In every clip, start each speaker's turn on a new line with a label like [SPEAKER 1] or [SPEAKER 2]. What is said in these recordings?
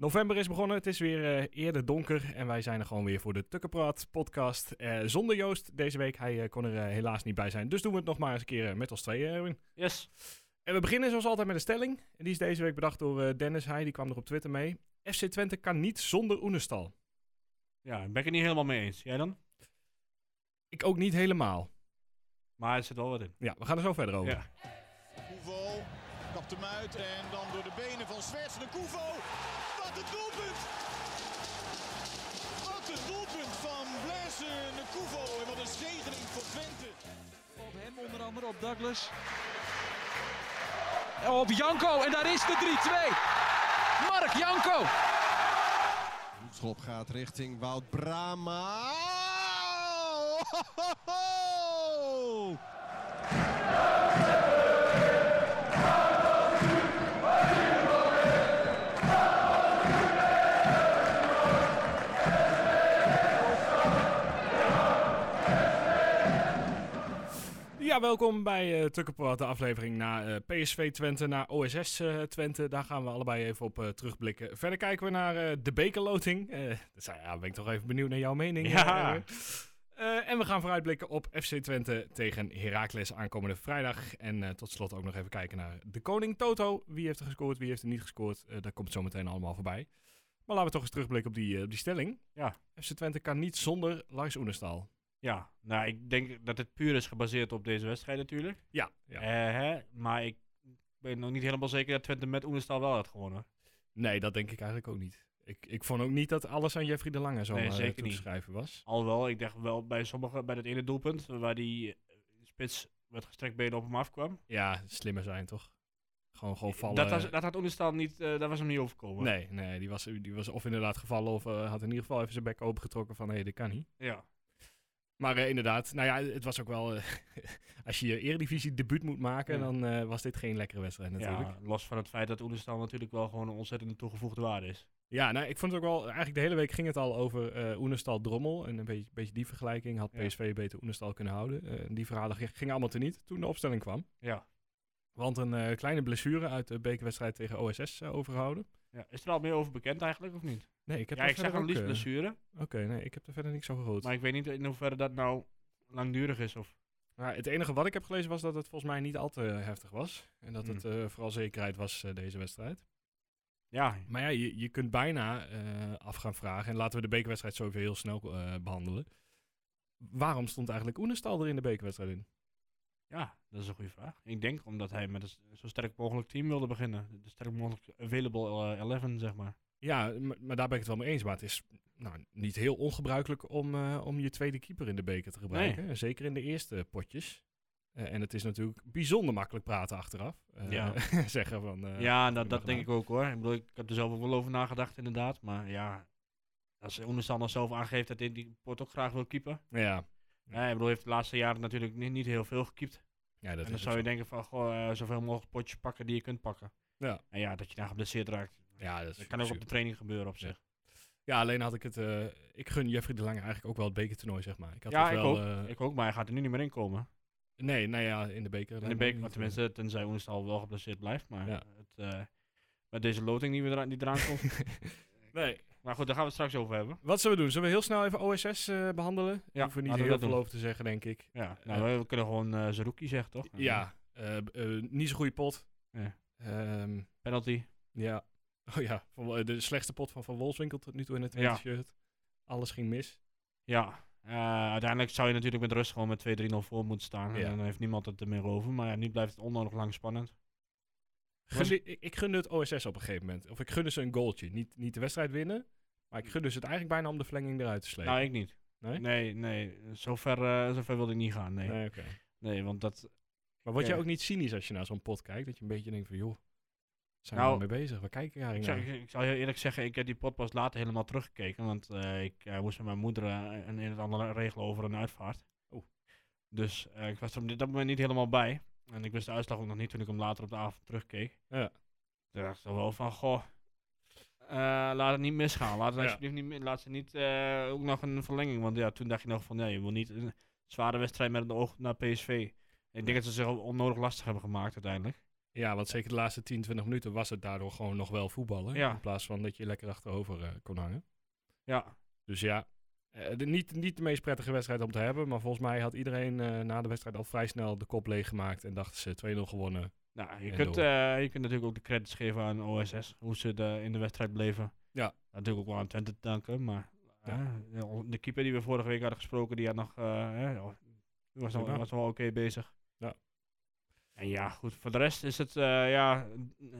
[SPEAKER 1] November is begonnen, het is weer eh, eerder donker en wij zijn er gewoon weer voor de Tukkenpraat podcast. Eh, zonder Joost deze week, hij eh, kon er eh, helaas niet bij zijn. Dus doen we het nog maar eens een keer met ons tweeën, Erwin.
[SPEAKER 2] Yes.
[SPEAKER 1] En we beginnen zoals altijd met een stelling. En die is deze week bedacht door eh, Dennis Heij, die kwam er op Twitter mee. FC Twente kan niet zonder Oenestal.
[SPEAKER 2] Ja, daar ben ik het niet helemaal mee eens. Jij dan?
[SPEAKER 1] Ik ook niet helemaal.
[SPEAKER 2] Maar er zit wel wat in.
[SPEAKER 1] Ja, we gaan er zo verder over.
[SPEAKER 2] Ja.
[SPEAKER 3] Koevo kapt hem uit en dan door de benen van Zwerts naar Koevo. Wat een doelpunt! Wat een doelpunt van Blaise Koevo en wat een zegening voor Twente.
[SPEAKER 4] Op hem onder andere, op Douglas. Op Janko en daar is de 3-2. Mark Janko.
[SPEAKER 5] Schop gaat richting Wout Brama. Ho, ho, ho!
[SPEAKER 1] Ja, welkom bij uh, de aflevering naar eh, PSV Twente, naar OSS eh, Twente. Daar gaan we allebei even op terugblikken. Verder kijken we naar de bekerloting. Ja, ben ik toch even benieuwd naar jouw mening.
[SPEAKER 2] Ja.
[SPEAKER 1] en we gaan vooruitblikken op FC Twente tegen Heracles aankomende vrijdag. En tot slot ook nog even kijken naar de koning Toto. Wie heeft er gescoord, wie heeft er niet gescoord. Daar komt zo meteen allemaal voorbij. Maar laten we toch eens terugblikken op die, op die stelling.
[SPEAKER 2] Ja.
[SPEAKER 1] FC Twente kan niet zonder Lars Oenestal.
[SPEAKER 2] Ja, nou, ik denk dat het puur is gebaseerd op deze wedstrijd natuurlijk.
[SPEAKER 1] Ja, ja.
[SPEAKER 2] Eh, hè, maar ik ben nog niet helemaal zeker dat Twente met Oenestal wel had gewonnen.
[SPEAKER 1] Nee, dat denk ik eigenlijk ook niet. Ik, ik vond ook niet dat alles aan Jeffrey de Lange zo
[SPEAKER 2] Nee, zeker
[SPEAKER 1] toe te
[SPEAKER 2] niet.
[SPEAKER 1] schrijven was.
[SPEAKER 2] Alhoewel, ik dacht wel bij sommige, bij dat ene doelpunt, waar die eh, spits met gestrekt benen op hem afkwam.
[SPEAKER 1] Ja, slimmer zijn toch? Gewoon, gewoon vallen.
[SPEAKER 2] Dat, was, dat had Oenestal niet, eh dat was hem niet overkomen.
[SPEAKER 1] nee, nee die, was, die was of inderdaad gevallen of eh, had in ieder geval even zijn bek opengetrokken van hé, hey, dit kan niet.
[SPEAKER 2] Ja.
[SPEAKER 1] Maar eh, inderdaad, nou ja, het was ook wel... eh, als je je eredivisie debuut moet maken,
[SPEAKER 2] Ja.
[SPEAKER 1] dan eh, was dit geen lekkere wedstrijd natuurlijk.
[SPEAKER 2] ja, los van het feit dat Oenestal natuurlijk wel gewoon een ontzettende toegevoegde waarde is.
[SPEAKER 1] Ja, nou, ik vond het ook wel... Eigenlijk de hele week ging het al over eh Oenestal Drommel. En een beetje, beetje die vergelijking. Had
[SPEAKER 2] Ja.
[SPEAKER 1] PSV beter Oenestal kunnen houden. Die verhalen gingen allemaal teniet toen de opstelling kwam.
[SPEAKER 2] Ja.
[SPEAKER 1] Want een kleine blessure uit de bekerwedstrijd tegen OSS eh, overgehouden.
[SPEAKER 2] Ja. Is er al meer over bekend eigenlijk, of niet?
[SPEAKER 1] Nee, ik heb
[SPEAKER 2] ja,
[SPEAKER 1] er
[SPEAKER 2] ik zag een
[SPEAKER 1] ook, eh,
[SPEAKER 2] blessure.
[SPEAKER 1] Oké, nee, ik heb er verder niks over gehoord.
[SPEAKER 2] Maar ik weet niet in hoeverre dat nou langdurig is. Of...
[SPEAKER 1] Maar het enige wat ik heb gelezen was dat het volgens mij niet al te heftig was. En dat
[SPEAKER 2] Hmm.
[SPEAKER 1] het eh, vooral zekerheid was, eh, deze wedstrijd.
[SPEAKER 2] Ja,
[SPEAKER 1] Maar ja, je, je kunt bijna eh, af gaan vragen. En laten we de bekerwedstrijd zo even heel snel eh, behandelen. Waarom stond eigenlijk Oenestal er in de bekerwedstrijd in?
[SPEAKER 2] Ja, dat is een goede vraag. Ik denk omdat hij met een zo sterk mogelijk team wilde beginnen. De sterk mogelijk available eh, 11, zeg maar.
[SPEAKER 1] Ja, maar daar ben ik het wel mee eens. Maar het is nou, niet heel ongebruikelijk om, eh, om je tweede keeper in de beker te gebruiken. Zeker in de eerste potjes. Eh, en het is natuurlijk bijzonder makkelijk praten achteraf. Eh,
[SPEAKER 2] Ja.
[SPEAKER 1] zeggen van... eh,
[SPEAKER 2] ja, dat, dat denk ik ook hoor. Ik bedoel, ik heb er zelf ook wel over nagedacht inderdaad. Maar ja, als nog zelf aangeeft dat hij die pot ook graag wil
[SPEAKER 1] gedaan. Ja,
[SPEAKER 2] Ja, ik bedoel, heeft de laatste jaren natuurlijk niet, niet heel veel gekiept.
[SPEAKER 1] ja dat
[SPEAKER 2] en dan zou je
[SPEAKER 1] zo.
[SPEAKER 2] denken van, goh, eh, zoveel mogelijk potjes pakken die je kunt pakken.
[SPEAKER 1] Ja.
[SPEAKER 2] En ja, dat je daar geblesseerd raakt.
[SPEAKER 1] Ja, dat,
[SPEAKER 2] Dat kan ook op de training gebeuren op zich.
[SPEAKER 1] Ja, alleen had ik het... eh, ik gun Jeffrey de Lange eigenlijk ook wel het bekertoernooi, zeg maar. Ik had
[SPEAKER 2] Ja,
[SPEAKER 1] het
[SPEAKER 2] ik
[SPEAKER 1] wel,
[SPEAKER 2] ook.
[SPEAKER 1] eh,
[SPEAKER 2] Ik ook, maar hij gaat er nu niet meer in komen.
[SPEAKER 1] Nee, nou ja, in de beker.
[SPEAKER 2] In de beker,
[SPEAKER 1] eh.
[SPEAKER 2] tenminste, tenzij Oenestal wel geblesseerd blijft. Maar
[SPEAKER 1] Ja.
[SPEAKER 2] het, met deze loting die, we eraan, die eraan komt.
[SPEAKER 1] nee.
[SPEAKER 2] Maar goed, daar gaan we het straks over hebben.
[SPEAKER 1] Wat zullen we doen? Zullen we heel snel even OSS eh, behandelen?
[SPEAKER 2] Ja,
[SPEAKER 1] hoeven we niet heel veel over te zeggen, denk ik.
[SPEAKER 2] Ja, nou, we kunnen gewoon eh Zerouki zeggen, toch?
[SPEAKER 1] Ja, eh, eh, niet zo'n goede pot.
[SPEAKER 2] Ja.
[SPEAKER 1] Ehm,
[SPEAKER 2] Penalty.
[SPEAKER 1] ja. Oh ja, van, eh, de slechtste pot van Van Wolfswinkel tot nu toe in het
[SPEAKER 2] Ja.
[SPEAKER 1] shirt. Alles ging mis.
[SPEAKER 2] Ja. Eh, uiteindelijk zou je natuurlijk met rust gewoon met 2-3-0 voor moeten staan.
[SPEAKER 1] Ja.
[SPEAKER 2] En dan heeft niemand het er meer over. Maar ja, nu blijft het onnodig lang spannend.
[SPEAKER 1] Ik, ik gunde het OSS op een gegeven moment. Of ik gunde ze een goaltje. Niet, niet de wedstrijd winnen, maar ik gunde ze het eigenlijk bijna om de verlenging eruit te slepen.
[SPEAKER 2] Nou, ik niet.
[SPEAKER 1] Nee?
[SPEAKER 2] Nee, nee. Zover, eh zover wilde ik niet gaan. Nee, nee.
[SPEAKER 1] Nee,
[SPEAKER 2] want dat...
[SPEAKER 1] Maar word
[SPEAKER 2] Ja.
[SPEAKER 1] je ook niet cynisch als je naar zo'n pot kijkt? Dat je een beetje denkt van, joh, zijn
[SPEAKER 2] Nou,
[SPEAKER 1] we mee bezig? Kijken we
[SPEAKER 2] Ik
[SPEAKER 1] eigenlijk naar?
[SPEAKER 2] ik, ik zal heel eerlijk zeggen, ik heb die pot pas later helemaal teruggekeken. Want eh, ik eh, moest met mijn moeder een en het ander regelen over een uitvaart.
[SPEAKER 1] Oeh.
[SPEAKER 2] Dus ik was er op dit moment niet helemaal bij. En ik wist de uitslag ook nog niet toen ik hem later op de avond terugkeek.
[SPEAKER 1] Ja.
[SPEAKER 2] Toen dacht ik toch wel van, goh, eh, laat het niet misgaan. Laat, het
[SPEAKER 1] Ja.
[SPEAKER 2] alsjeblieft niet, mi- laat ze niet eh, ook nog een verlenging. Want ja, toen dacht je nog van, ja, je wil niet een zware wedstrijd met een oog naar PSV. Ik denk dat ze zich onnodig lastig hebben gemaakt uiteindelijk.
[SPEAKER 1] Ja, want zeker de laatste 10, 20 minuten was het daardoor gewoon nog wel voetballen.
[SPEAKER 2] Ja.
[SPEAKER 1] In plaats van dat je lekker achterover eh, kon hangen.
[SPEAKER 2] Ja,
[SPEAKER 1] Dus ja, de, niet, niet de meest prettige wedstrijd om te hebben. Maar volgens mij had iedereen eh, na de wedstrijd al vrij snel de kop leeggemaakt. En dachten ze 2-0 gewonnen.
[SPEAKER 2] nou, je,
[SPEAKER 1] En
[SPEAKER 2] kunt, eh, je kunt natuurlijk ook de credits geven aan OSS, hoe ze de, in de wedstrijd bleven.
[SPEAKER 1] Ja.
[SPEAKER 2] Natuurlijk ook wel aan Twente te danken, maar
[SPEAKER 1] Ja.
[SPEAKER 2] eh, de keeper die we vorige week hadden gesproken, die had nog, eh, was, nog, was wel oké bezig.
[SPEAKER 1] Ja.
[SPEAKER 2] En ja, goed, voor de rest is het eh, ja,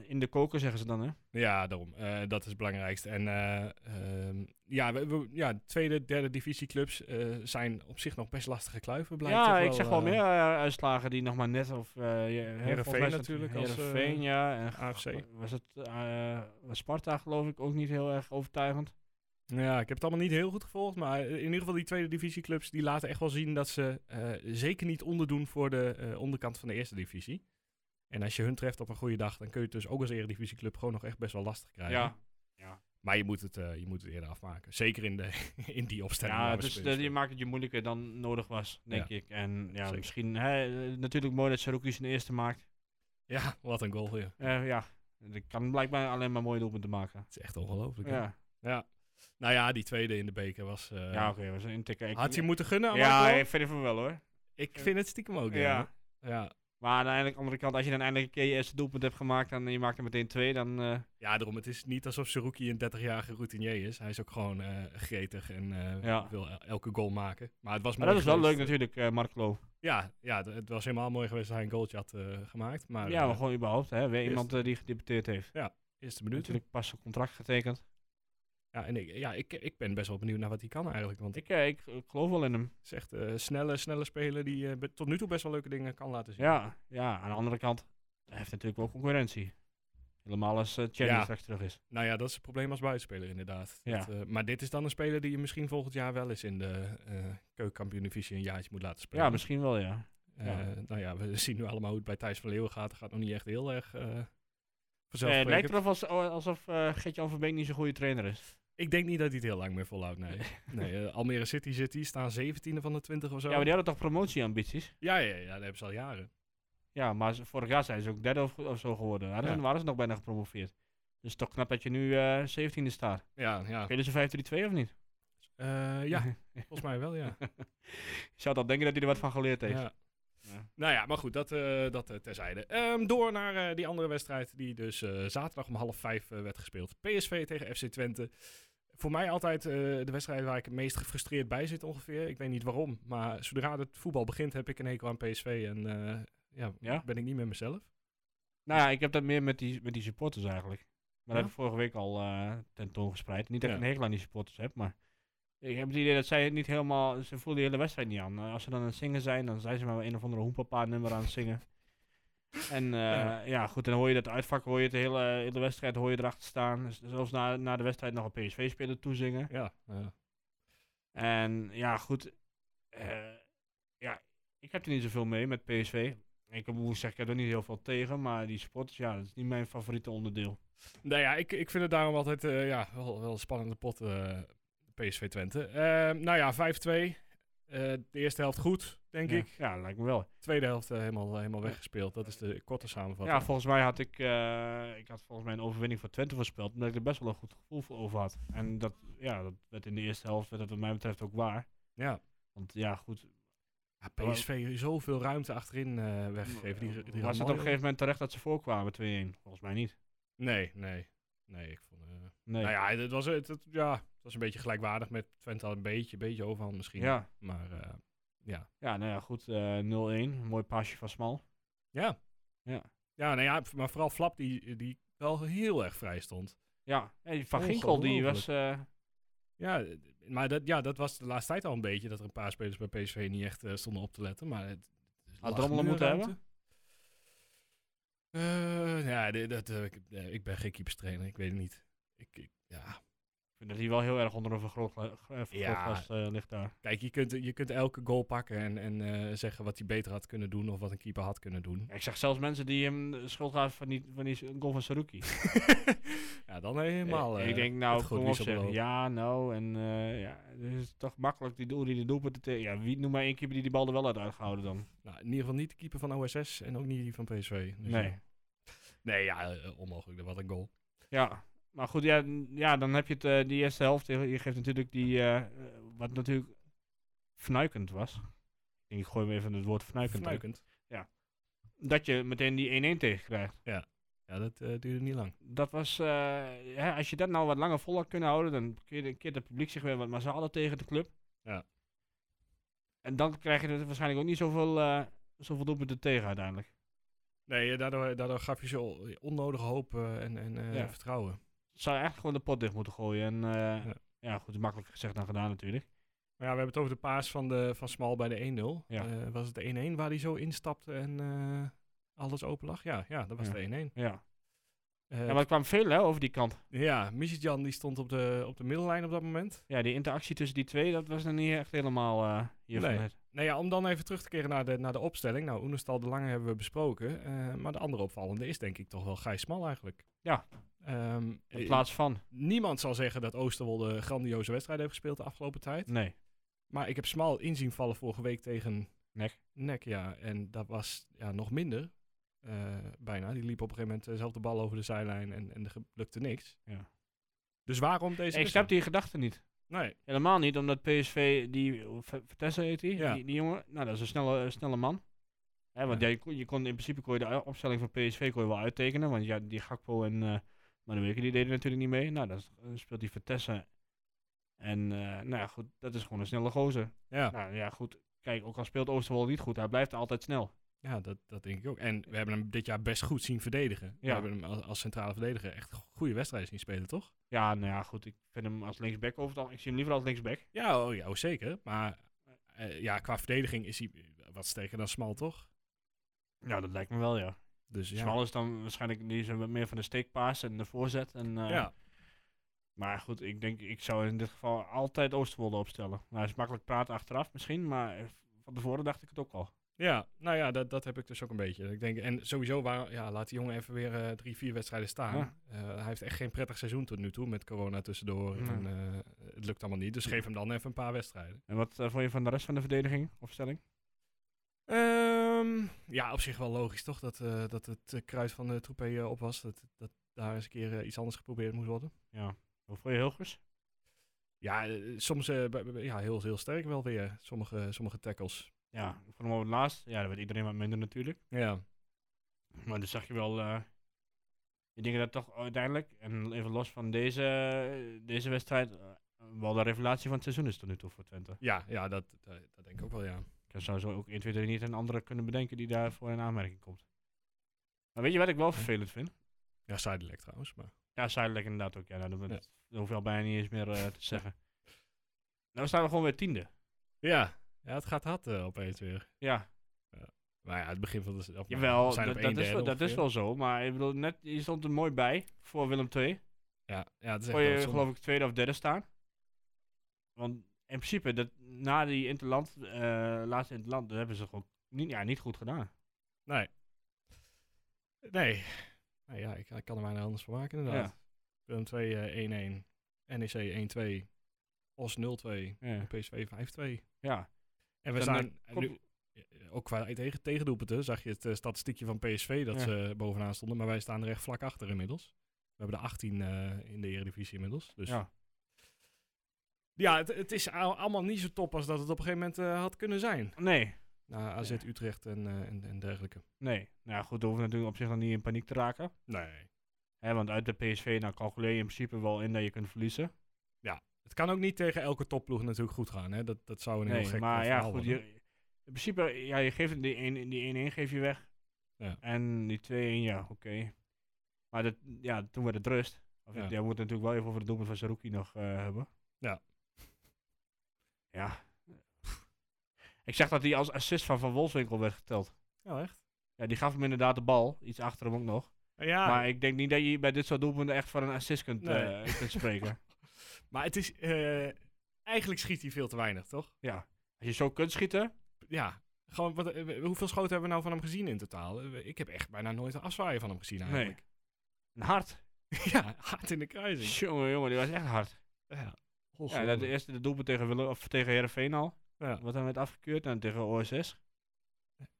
[SPEAKER 2] in de koker zeggen ze dan, hè?
[SPEAKER 1] Ja, daarom. Eh, dat is het belangrijkste. En eh, ehm, ja, we, we- ja, tweede, derde divisieclubs zijn op zich nog best lastige kluiven. Blijkt
[SPEAKER 2] ja, ik zeg wel meer uitslagen die nog maar net of uh,
[SPEAKER 1] Heerenveen natuurlijk als,
[SPEAKER 2] Heerenveen, ja. En
[SPEAKER 1] AFC.
[SPEAKER 2] Was het was Sparta geloof ik ook niet heel erg overtuigend.
[SPEAKER 1] Ja, ik heb het allemaal niet heel goed gevolgd. Maar in ieder geval die tweede divisieclubs die laten echt wel zien dat ze eh, zeker niet onderdoen voor de eh, onderkant van de eerste divisie. En als je hun treft op een goede dag, dan kun je het dus ook als eredivisieclub gewoon nog echt best wel lastig krijgen.
[SPEAKER 2] Ja,
[SPEAKER 1] Maar je moet, het, eh, je moet het eerder afmaken. Zeker in, de, in die opstelling.
[SPEAKER 2] ja dus de, je maakt het je moeilijker dan nodig was, denk
[SPEAKER 1] Ja.
[SPEAKER 2] ik. En ja,
[SPEAKER 1] Zeker.
[SPEAKER 2] misschien hè, natuurlijk mooi dat Saruki zijn eerste maakt.
[SPEAKER 1] Ja, wat een goal. Ja.
[SPEAKER 2] Eh, ja, ik kan blijkbaar alleen maar mooie doelpunten maken.
[SPEAKER 1] Het is echt ongelooflijk. hè?
[SPEAKER 2] Ja,
[SPEAKER 1] ja. Nou ja, die tweede in de beker was... eh,
[SPEAKER 2] ja oké, was een intikken. Ik-
[SPEAKER 1] had je moeten gunnen aan
[SPEAKER 2] Ja,
[SPEAKER 1] Marco?
[SPEAKER 2] ik vind het wel hoor.
[SPEAKER 1] Ik vind het stiekem ook, ja.
[SPEAKER 2] Ja.
[SPEAKER 1] Ja.
[SPEAKER 2] Maar aan de andere kant, als je dan eindelijk een keer je eerste doelpunt hebt gemaakt en je maakt er meteen twee, dan... eh,
[SPEAKER 1] Ja, daarom. Het is niet alsof Seruki een 30-jarige routinier is. Hij is ook gewoon eh, gretig en eh,
[SPEAKER 2] Ja.
[SPEAKER 1] wil el- elke goal maken. Maar het was
[SPEAKER 2] maar
[SPEAKER 1] mooi
[SPEAKER 2] dat is wel leuk
[SPEAKER 1] geweest.
[SPEAKER 2] natuurlijk, eh Mark Loo.
[SPEAKER 1] Ja, ja, d- het was helemaal mooi geweest dat hij een goaltje had eh, gemaakt. Maar
[SPEAKER 2] ja, maar gewoon überhaupt, hè. Weer iemand eh, die gedebuteerd heeft.
[SPEAKER 1] eerste minuut.
[SPEAKER 2] Natuurlijk pas een contract getekend.
[SPEAKER 1] Ja, en ik, ja, ik, ik ben best wel benieuwd naar wat hij kan eigenlijk. Want
[SPEAKER 2] Ik, eh, ik, ik geloof wel in hem.
[SPEAKER 1] het is echt een snelle, snelle speler die eh, be- tot nu toe best wel leuke dingen kan laten zien.
[SPEAKER 2] Ja, ja, aan de andere kant, hij heeft natuurlijk wel concurrentie. Helemaal als uh, Cherry
[SPEAKER 1] Ja.
[SPEAKER 2] straks terug is.
[SPEAKER 1] Nou ja, dat is het probleem als buitenspeler inderdaad.
[SPEAKER 2] Ja.
[SPEAKER 1] Dat, eh, maar dit is dan een speler die je misschien volgend jaar wel eens in de eh keukenkampioen-divisie een jaartje moet laten spelen.
[SPEAKER 2] Ja, misschien wel, ja.
[SPEAKER 1] Eh,
[SPEAKER 2] ja.
[SPEAKER 1] Nou ja, we zien nu allemaal hoe het bij Thijs van Leeuwen gaat. Dat gaat nog niet echt heel erg eh
[SPEAKER 2] Eh, het lijkt erop als, alsof uh, Gert-Jan Verbeek niet zo'n goede trainer is.
[SPEAKER 1] Ik denk niet dat hij het heel lang meer volhoudt, nee. nee eh, Almere City zit die, staan 17e van de 20 of zo.
[SPEAKER 2] Ja, maar die hadden toch promotieambities?
[SPEAKER 1] ja, ja, ja, dat hebben ze al jaren.
[SPEAKER 2] Ja, maar vorig jaar zijn ze ook derde of, of zo geworden. Hadden
[SPEAKER 1] Ja.
[SPEAKER 2] ze, waren ze nog bijna gepromoveerd. Dus toch knap dat je nu eh 17e staat.
[SPEAKER 1] Ja, ja.
[SPEAKER 2] Spelen ze 5-3-2 of niet?
[SPEAKER 1] Eh, ja, volgens mij wel, ja.
[SPEAKER 2] Je zou dat denken dat hij er wat van geleerd heeft.
[SPEAKER 1] ja.
[SPEAKER 2] Ja.
[SPEAKER 1] Nou ja, maar goed, dat, eh, dat terzijde. Ehm, door naar die andere wedstrijd die dus zaterdag om half vijf werd gespeeld. PSV tegen FC Twente. Voor mij altijd eh, de wedstrijd waar ik het meest gefrustreerd bij zit ongeveer. Ik weet niet waarom, maar zodra het voetbal begint heb ik een hekel aan PSV en eh, ja,
[SPEAKER 2] Ja?
[SPEAKER 1] ben ik niet met mezelf.
[SPEAKER 2] Nou ja, ik heb dat meer met die, met die supporters eigenlijk. Maar
[SPEAKER 1] Ja?
[SPEAKER 2] dat heb ik vorige week al eh tentoongespreid. Niet dat ik een hekel aan die supporters heb, maar ik heb het idee dat zij het niet helemaal... Ze voelen de hele wedstrijd niet aan. Als ze dan aan het zingen zijn, dan zijn ze maar een of andere hoempapa nummer aan het zingen. En eh,
[SPEAKER 1] Ja.
[SPEAKER 2] ja. goed, dan hoor je dat uitvak, hoor je het de hele, hele wedstrijd hoor je erachter staan. Zelfs na, na de wedstrijd nog een PSV-speler toezingen.
[SPEAKER 1] Ja, ja.
[SPEAKER 2] En ja, goed. eh, ja, ik heb er niet zoveel mee met PSV. Ik heb- moet zeggen, ik heb er niet heel veel tegen, maar die supporters, ja, dat is niet mijn favoriete onderdeel.
[SPEAKER 1] Nou ja, ik, ik vind het daarom altijd eh, ja, wel, wel een spannende pot, PSV Twente. Nou ja, 5-2. Eh, de eerste helft goed, denk
[SPEAKER 2] ja.
[SPEAKER 1] ik.
[SPEAKER 2] Ja, lijkt me wel.
[SPEAKER 1] Tweede helft eh, helemaal, helemaal weggespeeld. Dat is de korte samenvatting.
[SPEAKER 2] Ja, volgens mij had ik, eh, ik had volgens mij een overwinning voor Twente voorspeld, omdat ik er best wel een goed gevoel voor over had. En dat, ja, dat werd in de eerste helft, werd dat wat mij betreft ook waar.
[SPEAKER 1] ja.
[SPEAKER 2] Want ja, goed.
[SPEAKER 1] Ja, PSV zoveel ruimte achterin eh, weggegeven. Die, die
[SPEAKER 2] was het op een gegeven moment terecht dat ze voorkwamen 2-1? Volgens mij niet.
[SPEAKER 1] Nee, nee. Nee, ik vond... eh,
[SPEAKER 2] Nee.
[SPEAKER 1] Nou ja, het was, het, het- ja, het was een beetje gelijkwaardig met Twente al een beetje, beetje overhand misschien.
[SPEAKER 2] ja.
[SPEAKER 1] Maar eh, ja.
[SPEAKER 2] ja, nou ja, goed. eh 0-1. Een mooi pasje van Smal.
[SPEAKER 1] Ja.
[SPEAKER 2] Ja.
[SPEAKER 1] Ja, nou ja, maar vooral Flap die, die wel heel erg vrij stond.
[SPEAKER 2] Ja, en Van Ginkel die was... eh,
[SPEAKER 1] Ja, eh, maar dat, ja, dat was de laatste tijd al een beetje, dat er een paar spelers bij PSV niet echt eh, stonden op te letten. Maar het,
[SPEAKER 2] Had Drommelen
[SPEAKER 1] nu
[SPEAKER 2] moeten
[SPEAKER 1] ruimte. Eh, ja, dat, eh, ik, eh, ik ben geen keeperstrainer, ik weet het niet. Ik, ik- ja.
[SPEAKER 2] Ik vind dat hij wel heel erg onder een vergrootgla- eh, vergrootglas eh, ligt daar.
[SPEAKER 1] Kijk, je kunt, je kunt elke goal pakken en, en eh, zeggen wat hij beter had kunnen doen of wat een keeper had kunnen doen.
[SPEAKER 2] Ja, ik zag zelfs mensen die hem schuld gaven van die, van die goal van Saruki.
[SPEAKER 1] ja, dan helemaal.
[SPEAKER 2] Eh,
[SPEAKER 1] eh,
[SPEAKER 2] ik denk, nou, kom
[SPEAKER 1] wie
[SPEAKER 2] op
[SPEAKER 1] ze
[SPEAKER 2] zeg.
[SPEAKER 1] beloven.
[SPEAKER 2] Ja, nou, en eh ja, het is toch makkelijk die doel die de doelpunten tegen. Ja, wie noem maar één keeper die die bal er wel uit uitgehouden dan?
[SPEAKER 1] Nou, in ieder geval niet de keeper van OSS en ook niet die van PSV. Dus,
[SPEAKER 2] Nee.
[SPEAKER 1] eh, Nee, ja, eh, onmogelijk. Wat een goal.
[SPEAKER 2] Ja, maar goed, ja, ja dan heb je het, eh, die eerste helft. Je geeft natuurlijk die, eh, eh, wat natuurlijk fnuikend was. Ik gooi hem even het woord fnuikend. erin.
[SPEAKER 1] Fnuikend.
[SPEAKER 2] Dat je meteen die 1-1 tegen krijgt.
[SPEAKER 1] Ja, dat eh, duurde niet lang.
[SPEAKER 2] Dat was, ja, als je dat nou wat langer vol had kunnen houden, dan keert, een keer het publiek zich weer wat massaler tegen de club.
[SPEAKER 1] Ja.
[SPEAKER 2] En dan krijg je er waarschijnlijk ook niet zoveel, zoveel doelpunten tegen uiteindelijk.
[SPEAKER 1] Nee, daardoor, daardoor gaf je zo onnodige hoop en, en
[SPEAKER 2] Ja.
[SPEAKER 1] vertrouwen.
[SPEAKER 2] Zou je eigenlijk gewoon de pot dicht moeten gooien. En eh,
[SPEAKER 1] Ja.
[SPEAKER 2] ja. goed, makkelijker gezegd dan gedaan natuurlijk.
[SPEAKER 1] Maar ja, we hebben het over de paas van, de, van Smal bij de 1-0.
[SPEAKER 2] Ja.
[SPEAKER 1] Eh, was het de 1-1 waar hij zo instapte en eh, alles open lag? Ja, ja dat was
[SPEAKER 2] Ja.
[SPEAKER 1] de 1-1.
[SPEAKER 2] Ja.
[SPEAKER 1] Eh,
[SPEAKER 2] ja, maar er kwam veel hè, over die kant.
[SPEAKER 1] ja, Misitjan die stond op de, op de middellijn op dat moment.
[SPEAKER 2] Ja, die interactie tussen die twee, dat was dan niet echt helemaal eh hiervan
[SPEAKER 1] Nee.
[SPEAKER 2] het.
[SPEAKER 1] Nou ja, om dan even terug te keren naar de, naar de opstelling. Nou, Oenestal de Lange hebben we besproken. maar de andere opvallende is denk ik toch wel Gijs Smal eigenlijk.
[SPEAKER 2] Ja.
[SPEAKER 1] Ehm,
[SPEAKER 2] In
[SPEAKER 1] eh,
[SPEAKER 2] plaats van.
[SPEAKER 1] Niemand zal zeggen dat Oosterwolde een grandioze wedstrijd heeft gespeeld de afgelopen tijd.
[SPEAKER 2] Nee.
[SPEAKER 1] Maar ik heb Smal inzien vallen vorige week tegen
[SPEAKER 2] Nek.
[SPEAKER 1] Nek, ja. En dat was ja, nog minder. eh, bijna. Die liep op een gegeven moment eh, zelf de bal over de zijlijn en, en er lukte niks.
[SPEAKER 2] Ja.
[SPEAKER 1] Dus waarom deze
[SPEAKER 2] Ik snap die gedachte niet.
[SPEAKER 1] Nee,
[SPEAKER 2] Helemaal niet, omdat PSV, die, Vitesse heet die,
[SPEAKER 1] Ja.
[SPEAKER 2] die, die jongen, nou dat is een snelle, snelle man. Hè, want
[SPEAKER 1] Ja.
[SPEAKER 2] ja. je, kon, je kon in principe kon je de opstelling van PSV kon je wel uittekenen, want ja, die Gakpo en uh, Manueke die deden natuurlijk niet mee. Nou, dan speelt die Vitesse. En eh, nou ja, goed, dat is gewoon een snelle gozer.
[SPEAKER 1] ja,
[SPEAKER 2] Nou ja, goed, kijk, ook al speelt Oosterwolde niet goed, hij blijft altijd snel.
[SPEAKER 1] ja dat, dat denk ik ook. En we hebben hem dit jaar best goed zien verdedigen. We
[SPEAKER 2] Ja.
[SPEAKER 1] hebben hem als, als centrale verdediger echt goede wedstrijden zien spelen, toch?
[SPEAKER 2] Ja, nou ja, goed, ik vind hem als linksback over het al, ik zie hem liever als linksback.
[SPEAKER 1] Ja, oh, ja oh, zeker. Maar eh, ja, qua verdediging is hij wat sterker dan Smal, toch?
[SPEAKER 2] Ja, dat lijkt me wel, ja.
[SPEAKER 1] Dus ja.
[SPEAKER 2] Smal is dan waarschijnlijk die is meer van de steekpaas en de voorzet. En, eh,
[SPEAKER 1] ja.
[SPEAKER 2] Maar goed, ik denk, ik zou in dit geval altijd Oosterwolde opstellen. Nou, is makkelijk praten achteraf misschien, maar van tevoren dacht ik het ook al.
[SPEAKER 1] Ja, nou ja, dat, dat heb ik dus ook een beetje. Ik denk, en sowieso, waar, ja, laat die jongen even weer eh, drie, vier wedstrijden staan.
[SPEAKER 2] Ja.
[SPEAKER 1] Eh, hij heeft echt geen prettig seizoen tot nu toe, met corona tussendoor. En, het lukt allemaal niet, dus geef hem dan even een paar wedstrijden.
[SPEAKER 2] En wat vond je van de rest van de verdediging, opstelling?
[SPEAKER 1] Ehm, ja, op zich wel logisch toch, dat, eh, dat het eh, kruid van de troepé eh, op was. Dat, dat daar eens een keer iets anders geprobeerd moest worden.
[SPEAKER 2] Ja. Hoe vond je Hilgers?
[SPEAKER 1] Ja, soms ja, heel, heel sterk wel weer, sommige, sommige tackles.
[SPEAKER 2] Ja, ik vond hem op het laatst. Ja, daar werd iedereen wat minder natuurlijk.
[SPEAKER 1] Ja,
[SPEAKER 2] Maar dan zag je wel, ik denk dat toch uiteindelijk, en even los van deze, deze wedstrijd, wel de revelatie van het seizoen is tot nu toe voor Twente.
[SPEAKER 1] ja, ja dat, dat, dat denk ik ook wel, ja.
[SPEAKER 2] Ik zou zo ook 1, 2, 3 niet een andere kunnen bedenken die daarvoor in aanmerking komt. Maar weet je wat ik wel vervelend vind?
[SPEAKER 1] Ja, Zijdelijk trouwens, maar...
[SPEAKER 2] Ja, Zuidelijk inderdaad ook. Ja, nou, dat,
[SPEAKER 1] Ja.
[SPEAKER 2] dat hoef je al bijna niet eens meer eh, te zeggen. Nou staan we gewoon weer tiende.
[SPEAKER 1] Ja, ja het gaat hard eh, opeens weer.
[SPEAKER 2] Ja,
[SPEAKER 1] Maar ja, het begin van de... Of,
[SPEAKER 2] jawel,
[SPEAKER 1] zijn
[SPEAKER 2] dat,
[SPEAKER 1] op
[SPEAKER 2] is wel, dat is wel zo. Maar ik bedoel, net, je stond er mooi bij voor Willem II.
[SPEAKER 1] Ja, ja het is echt
[SPEAKER 2] Kon je geloof ik tweede of derde staan. Want in principe, dat, na die interland, eh laatste interland, dat hebben ze gewoon niet, ja, niet goed gedaan.
[SPEAKER 1] Nee. Nee. Nou ja, ik, ik kan er weinig anders van maken inderdaad. Willem 2 eh, 1-1. NEC 1-2. Os 0-2.
[SPEAKER 2] Ja.
[SPEAKER 1] En PSV 5-2.
[SPEAKER 2] ja.
[SPEAKER 1] En we staan
[SPEAKER 2] eh,
[SPEAKER 1] nu, eh, ook qua tegen, tegendoelpunten zag je het statistiekje van PSV dat
[SPEAKER 2] Ja.
[SPEAKER 1] ze bovenaan stonden. Maar wij staan er echt vlak achter inmiddels. We hebben er 18 eh, in de Eredivisie inmiddels. Dus ja,
[SPEAKER 2] ja.
[SPEAKER 1] het, het is al- allemaal niet zo top als dat het op een gegeven moment eh, had kunnen zijn.
[SPEAKER 2] Nee,
[SPEAKER 1] Na AZ,
[SPEAKER 2] Ja.
[SPEAKER 1] Utrecht en, eh, en, en dergelijke.
[SPEAKER 2] nee. Nou ja, goed, we hoeven natuurlijk op zich nog niet in paniek te raken.
[SPEAKER 1] Nee.
[SPEAKER 2] Hè, want uit de PSV, nou calculeer je in principe wel in dat je kunt verliezen.
[SPEAKER 1] Het kan ook niet tegen elke topploeg natuurlijk goed gaan. Hè? Dat, dat zou een heel
[SPEAKER 2] Nee,
[SPEAKER 1] gek
[SPEAKER 2] maar
[SPEAKER 1] eh,
[SPEAKER 2] ja, goed. Je, in principe, ja, je geeft die 1 die 1-1 geef je weg.
[SPEAKER 1] Ja.
[SPEAKER 2] En die 2-1, ja, oké. Maar dat, ja, toen werd het rust. Of,
[SPEAKER 1] Ja.
[SPEAKER 2] ja. we moeten natuurlijk wel even over het doelpunt van Saruki nog hebben.
[SPEAKER 1] Ja.
[SPEAKER 2] Ja. Ik zeg dat hij als assist van Van Wolfswinkel werd geteld.
[SPEAKER 1] Ja, echt?
[SPEAKER 2] Ja, die gaf hem inderdaad de bal. Iets achter hem ook nog.
[SPEAKER 1] Ja,
[SPEAKER 2] Maar ik denk niet dat je bij dit soort doelpunten echt van een assist kunt,
[SPEAKER 1] Nee.
[SPEAKER 2] eh, kunt spreken.
[SPEAKER 1] maar het is... eh, eigenlijk schiet hij veel te weinig, toch?
[SPEAKER 2] ja. Als je zo kunt schieten,
[SPEAKER 1] Ja. Gewoon, wat, eh, hoeveel schoten hebben we nou van hem gezien in totaal? Ik heb echt bijna nooit een afzwaaien van hem gezien eigenlijk.
[SPEAKER 2] een hard.
[SPEAKER 1] ja, hard in de kruising.
[SPEAKER 2] Jongen, jongen, die was echt hard.
[SPEAKER 1] Ja,
[SPEAKER 2] Ja, dat de eerste de doelpunt tegen, Willem, of tegen Herenveen al.
[SPEAKER 1] Ja.
[SPEAKER 2] Wat dan werd afgekeurd en tegen OSS.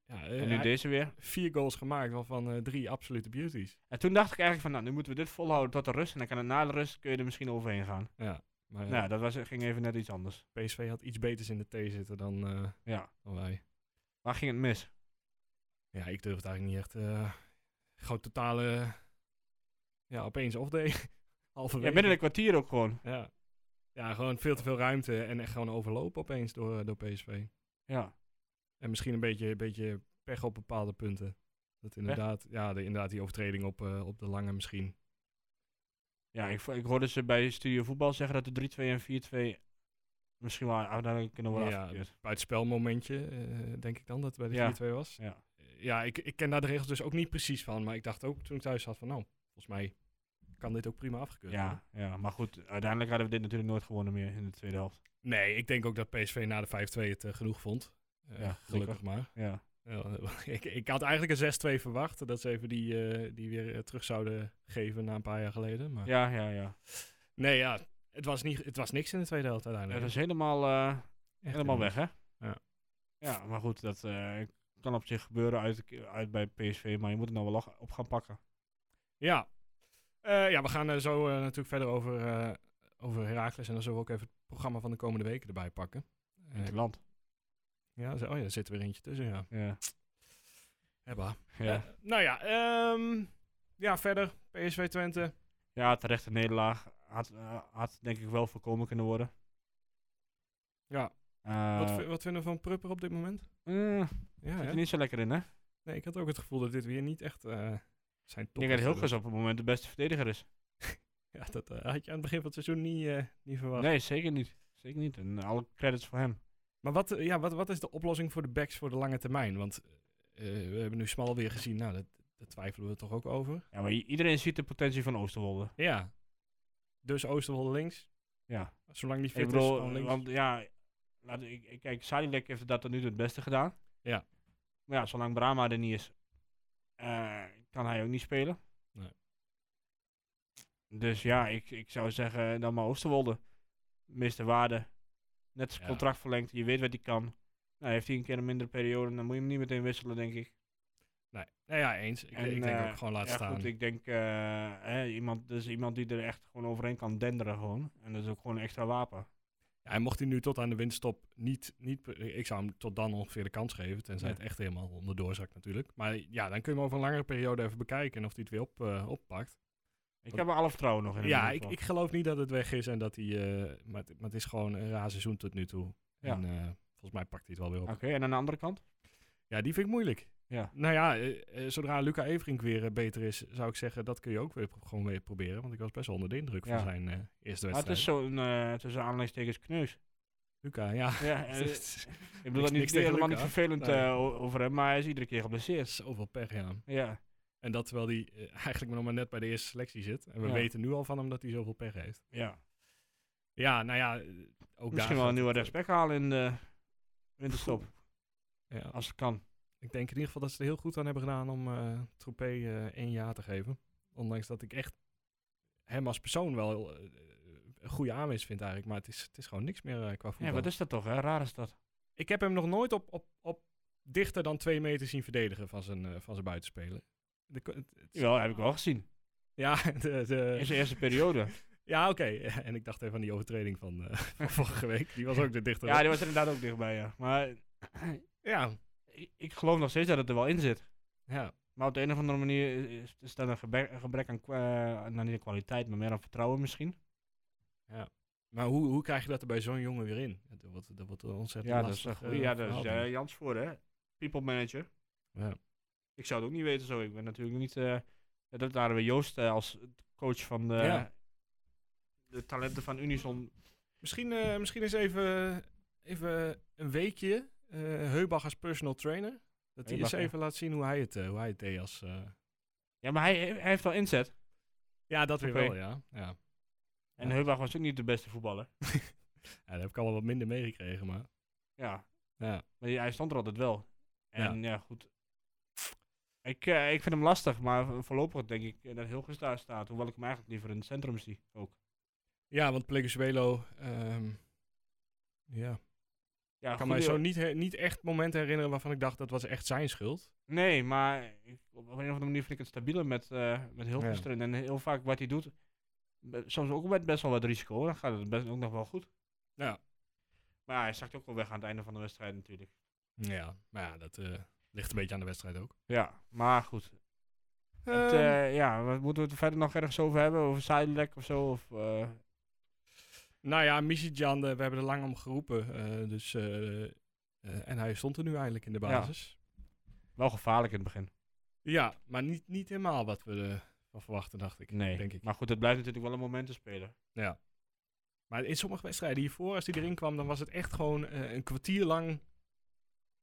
[SPEAKER 1] Ja, eh,
[SPEAKER 2] En nu
[SPEAKER 1] hij-
[SPEAKER 2] deze weer.
[SPEAKER 1] vier goals gemaakt, waarvan eh, drie absolute beauties.
[SPEAKER 2] En toen dacht ik eigenlijk van, nou, nu moeten we dit volhouden tot de rust. En dan kan het na de rust, kun je er misschien overheen gaan.
[SPEAKER 1] Ja, maar ja,
[SPEAKER 2] Nou, dat was, ging even net iets anders.
[SPEAKER 1] PSV had iets beters in de thee zitten dan, eh,
[SPEAKER 2] Ja.
[SPEAKER 1] dan wij.
[SPEAKER 2] Waar ging het mis?
[SPEAKER 1] Ja, ik durf het eigenlijk niet echt. eh gewoon totale. Ja, opeens of day. Halverwege.
[SPEAKER 2] Ja, binnen een kwartier ook gewoon.
[SPEAKER 1] Ja. Ja, gewoon veel te veel ruimte en echt gewoon overlopen opeens door, door PSV.
[SPEAKER 2] Ja.
[SPEAKER 1] En misschien een beetje, beetje pech op bepaalde punten. Dat inderdaad, ja, de, inderdaad die overtreding op, eh, op de lange misschien.
[SPEAKER 2] Ja, ik, ik hoorde ze bij Studio Voetbal zeggen dat de 3-2 en 4-2 misschien wel uiteindelijk kunnen worden
[SPEAKER 1] Ja,
[SPEAKER 2] afgekeurd.
[SPEAKER 1] buitenspelmomentje, eh denk ik dan, dat het bij de
[SPEAKER 2] Ja.
[SPEAKER 1] 4-2 was.
[SPEAKER 2] Ja.
[SPEAKER 1] Ja, ik, ik ken daar de regels dus ook niet precies van. Maar ik dacht ook toen ik thuis zat van, nou, volgens mij kan dit ook prima afgekeurd worden.
[SPEAKER 2] Ja, ja, maar goed, uiteindelijk hadden we dit natuurlijk nooit gewonnen meer in de tweede helft.
[SPEAKER 1] Nee, ik denk ook dat PSV na de 5-2 het eh, genoeg vond. Eh,
[SPEAKER 2] Ja,
[SPEAKER 1] gelukkig
[SPEAKER 2] zeker.
[SPEAKER 1] maar.
[SPEAKER 2] Ja.
[SPEAKER 1] Ik, ik had eigenlijk een 6-2 verwacht. Dat ze even die, eh, die weer terug zouden geven na een paar jaar geleden. Maar
[SPEAKER 2] Ja, ja, ja.
[SPEAKER 1] nee, ja, het was, niet, het was niks in de tweede helft
[SPEAKER 2] Het
[SPEAKER 1] uiteindelijk.
[SPEAKER 2] is helemaal, eh,
[SPEAKER 1] Echt
[SPEAKER 2] helemaal weg, hè?
[SPEAKER 1] Ja.
[SPEAKER 2] Ja, maar goed, dat kan op zich gebeuren uit, uit bij PSV, maar je moet er nou wel op gaan pakken.
[SPEAKER 1] Ja. Eh, ja, we gaan er zo eh, natuurlijk verder over, eh over Heracles. En dan zullen we ook even het programma van de komende weken erbij pakken. Eh,
[SPEAKER 2] land.
[SPEAKER 1] ja, zo- oh ja, er zit er weer eentje tussen, ja.
[SPEAKER 2] Ja.
[SPEAKER 1] Hebba.
[SPEAKER 2] Ja.
[SPEAKER 1] Eh, nou ja, ehm, ja, verder. PSV Twente.
[SPEAKER 2] ja, terechte nederlaag. Had, eh, had denk ik wel voorkomen kunnen worden.
[SPEAKER 1] Ja.
[SPEAKER 2] Eh,
[SPEAKER 1] wat, wat vinden we van Prupper op dit moment?
[SPEAKER 2] eh,
[SPEAKER 1] Ja,
[SPEAKER 2] zit er niet zo lekker in, hè?
[SPEAKER 1] Nee, ik had ook het gevoel dat dit weer niet echt eh zijn
[SPEAKER 2] Ik denk dat Hilgers op het moment de beste verdediger is.
[SPEAKER 1] Ja, dat eh, had je aan het begin van het seizoen niet, eh, niet verwacht.
[SPEAKER 2] Nee, zeker niet. Zeker niet. En alle credits voor hem.
[SPEAKER 1] Maar wat, eh, ja, wat, wat is de oplossing voor de backs voor de lange termijn? Want we hebben nu Smal weer gezien. Nou, dat, daar twijfelen we toch ook over.
[SPEAKER 2] Ja, maar iedereen ziet de potentie van Oosterwolde.
[SPEAKER 1] Ja. Dus Oosterwolde links.
[SPEAKER 2] Ja.
[SPEAKER 1] Zolang die fit
[SPEAKER 2] Ik bedoel,
[SPEAKER 1] links.
[SPEAKER 2] want ja, laat, ik, kijk, Sadilek heeft dat tot nu toe het beste gedaan.
[SPEAKER 1] Ja.
[SPEAKER 2] Maar ja, zolang Brahma er niet is, kan hij ook niet spelen.
[SPEAKER 1] Nee.
[SPEAKER 2] Dus ja, ik, ik zou zeggen, dan maar Oosterwolde. Meeste waarde. Net zijn
[SPEAKER 1] Ja.
[SPEAKER 2] contract verlengd, je weet wat hij kan. Nou, heeft hij een keer een mindere periode, dan moet je hem niet meteen wisselen, denk ik.
[SPEAKER 1] Nee, nou ja, eens. Ik,
[SPEAKER 2] En,
[SPEAKER 1] ik denk
[SPEAKER 2] eh,
[SPEAKER 1] ook gewoon laten
[SPEAKER 2] ja,
[SPEAKER 1] staan.
[SPEAKER 2] Goed, ik denk, eh, hè, iemand, dus iemand die er echt gewoon overheen kan denderen gewoon. En dat is ook gewoon een extra wapen.
[SPEAKER 1] En mocht hij nu tot aan de winststop niet, niet... Ik zou hem tot dan ongeveer de kans geven. Tenzij
[SPEAKER 2] Ja.
[SPEAKER 1] het echt helemaal onderdoor zakt natuurlijk. Maar ja, dan kun je hem over een langere periode even bekijken. En of hij het weer op, eh, oppakt.
[SPEAKER 2] Ik heb er alle vertrouwen nog in.
[SPEAKER 1] Ja, ik, ik geloof niet dat het weg is. En dat hij... eh, maar, het, maar het is gewoon een raar seizoen tot nu toe.
[SPEAKER 2] Ja.
[SPEAKER 1] En eh, volgens mij pakt hij het wel weer op.
[SPEAKER 2] Oké, en aan de andere kant?
[SPEAKER 1] Ja, die vind ik moeilijk.
[SPEAKER 2] Ja.
[SPEAKER 1] Nou ja, eh, eh, zodra Luca Everink weer eh, beter is, zou ik zeggen, dat kun je ook weer gewoon weer proberen. Want ik was best wel onder de indruk
[SPEAKER 2] Ja.
[SPEAKER 1] van zijn eerste
[SPEAKER 2] Maar het
[SPEAKER 1] wedstrijd.
[SPEAKER 2] is zo'n, eh tussen aanleidingstekens kneus.
[SPEAKER 1] Luca, ja.
[SPEAKER 2] Ik bedoel dat niet,
[SPEAKER 1] tegen
[SPEAKER 2] helemaal niet vervelend
[SPEAKER 1] Nee.
[SPEAKER 2] over hem, maar hij is iedere keer geblesseerd.
[SPEAKER 1] Zoveel pech, ja.
[SPEAKER 2] Ja,
[SPEAKER 1] En dat terwijl hij eigenlijk nog maar net bij de eerste selectie zit. En we
[SPEAKER 2] Ja.
[SPEAKER 1] weten nu al van hem dat hij zoveel pech heeft.
[SPEAKER 2] ja.
[SPEAKER 1] Ja, nou ja, ook
[SPEAKER 2] Misschien wel een nieuwe rechtsback halen in de winterstop,
[SPEAKER 1] Ja,
[SPEAKER 2] als het kan.
[SPEAKER 1] Ik denk in ieder geval dat ze er heel goed aan hebben gedaan om eh Troepé eh, één jaar te geven. Ondanks dat ik echt hem als persoon wel eh, een goede aanwinst vind eigenlijk. Maar het is, het is gewoon niks meer qua voetbal.
[SPEAKER 2] Ja, wat is dat toch, hè? Raar is dat.
[SPEAKER 1] Ik heb hem nog nooit op, op, op dichter dan twee meter zien verdedigen van zijn, van zijn buitenspelen. De, het-
[SPEAKER 2] heb ik wel gezien.
[SPEAKER 1] ja, de, de,
[SPEAKER 2] In zijn eerste periode.
[SPEAKER 1] ja oké. En ik dacht even aan die overtreding van, van vorige week. Die was ook de dichter.
[SPEAKER 2] ja, die was er inderdaad ook dichtbij, ja. Maar
[SPEAKER 1] ja,
[SPEAKER 2] ik, geloof nog steeds dat het er wel in zit.
[SPEAKER 1] ja.
[SPEAKER 2] Maar op de een of andere manier is, is dat een gebrek, een gebrek aan, kwa- nou niet aan kwaliteit, maar meer aan vertrouwen misschien.
[SPEAKER 1] Maar hoe, hoe krijg je dat er bij zo'n jongen weer in? Dat wordt, dat wordt ontzettend
[SPEAKER 2] Ja, dat is,
[SPEAKER 1] lastig.
[SPEAKER 2] goeie.
[SPEAKER 1] eh,
[SPEAKER 2] ja, dat is eh,
[SPEAKER 1] denk
[SPEAKER 2] Jans voor, hè? People manager.
[SPEAKER 1] ik. ja.
[SPEAKER 2] Ik zou het ook niet weten zo. Ik ben natuurlijk niet. eh dat waren we Joost eh, als coach van de,
[SPEAKER 1] Ja.
[SPEAKER 2] de talenten van Unison.
[SPEAKER 1] Misschien, eh, misschien eens even, even een weekje eh Heubach als personal trainer. Dat hij eens even laat zien hoe hij het, eh, hoe hij het deed als... eh,
[SPEAKER 2] Ja, maar hij, hij heeft wel inzet.
[SPEAKER 1] Ja, dat weer
[SPEAKER 2] Oké.
[SPEAKER 1] wel, ja. ja.
[SPEAKER 2] En
[SPEAKER 1] Ja.
[SPEAKER 2] Heubach was ook niet de beste voetballer.
[SPEAKER 1] Ja, dat heb ik allemaal wat minder meegekregen, maar...
[SPEAKER 2] Ja,
[SPEAKER 1] Ja.
[SPEAKER 2] maar hij stond er altijd wel. En ja, goed. Ik, eh, ik vind hem lastig, maar vo- voorlopig denk ik eh, dat Hilgers daar staat. Hoewel ik hem eigenlijk liever in het centrum zie ook.
[SPEAKER 1] Ja, want Plegusuelo... ehm ja.
[SPEAKER 2] Ja,
[SPEAKER 1] Ik kan mij zo niet, niet echt momenten herinneren waarvan ik dacht dat was echt zijn schuld.
[SPEAKER 2] Nee, maar ik, op een of andere manier vind ik het stabieler met, eh met
[SPEAKER 1] Ja.
[SPEAKER 2] erin. En heel vaak wat hij doet, soms ook met best wel wat risico. Dan gaat het best ook nog wel goed.
[SPEAKER 1] Ja.
[SPEAKER 2] Maar hij zakt ook wel weg aan het einde van de wedstrijd natuurlijk.
[SPEAKER 1] Ja, maar ja, dat eh, ligt een beetje aan de wedstrijd ook.
[SPEAKER 2] Ja, maar goed. Het,
[SPEAKER 1] Ehm,
[SPEAKER 2] eh, ja, wat moeten we het verder nog ergens over hebben? Over Zuidelijk of zo? Of,
[SPEAKER 1] Nou ja, Misitjan, eh, we hebben er lang om geroepen. eh, dus, eh, en hij stond er nu eindelijk in de basis.
[SPEAKER 2] wel gevaarlijk in het begin.
[SPEAKER 1] Ja, maar niet, niet helemaal wat we eh, van verwachten, dacht ik.
[SPEAKER 2] Nee,
[SPEAKER 1] Denk ik.
[SPEAKER 2] maar goed, het blijft natuurlijk wel een momenten spelen.
[SPEAKER 1] Ja. Maar in sommige wedstrijden hiervoor, als hij erin kwam, dan was het echt gewoon een kwartier lang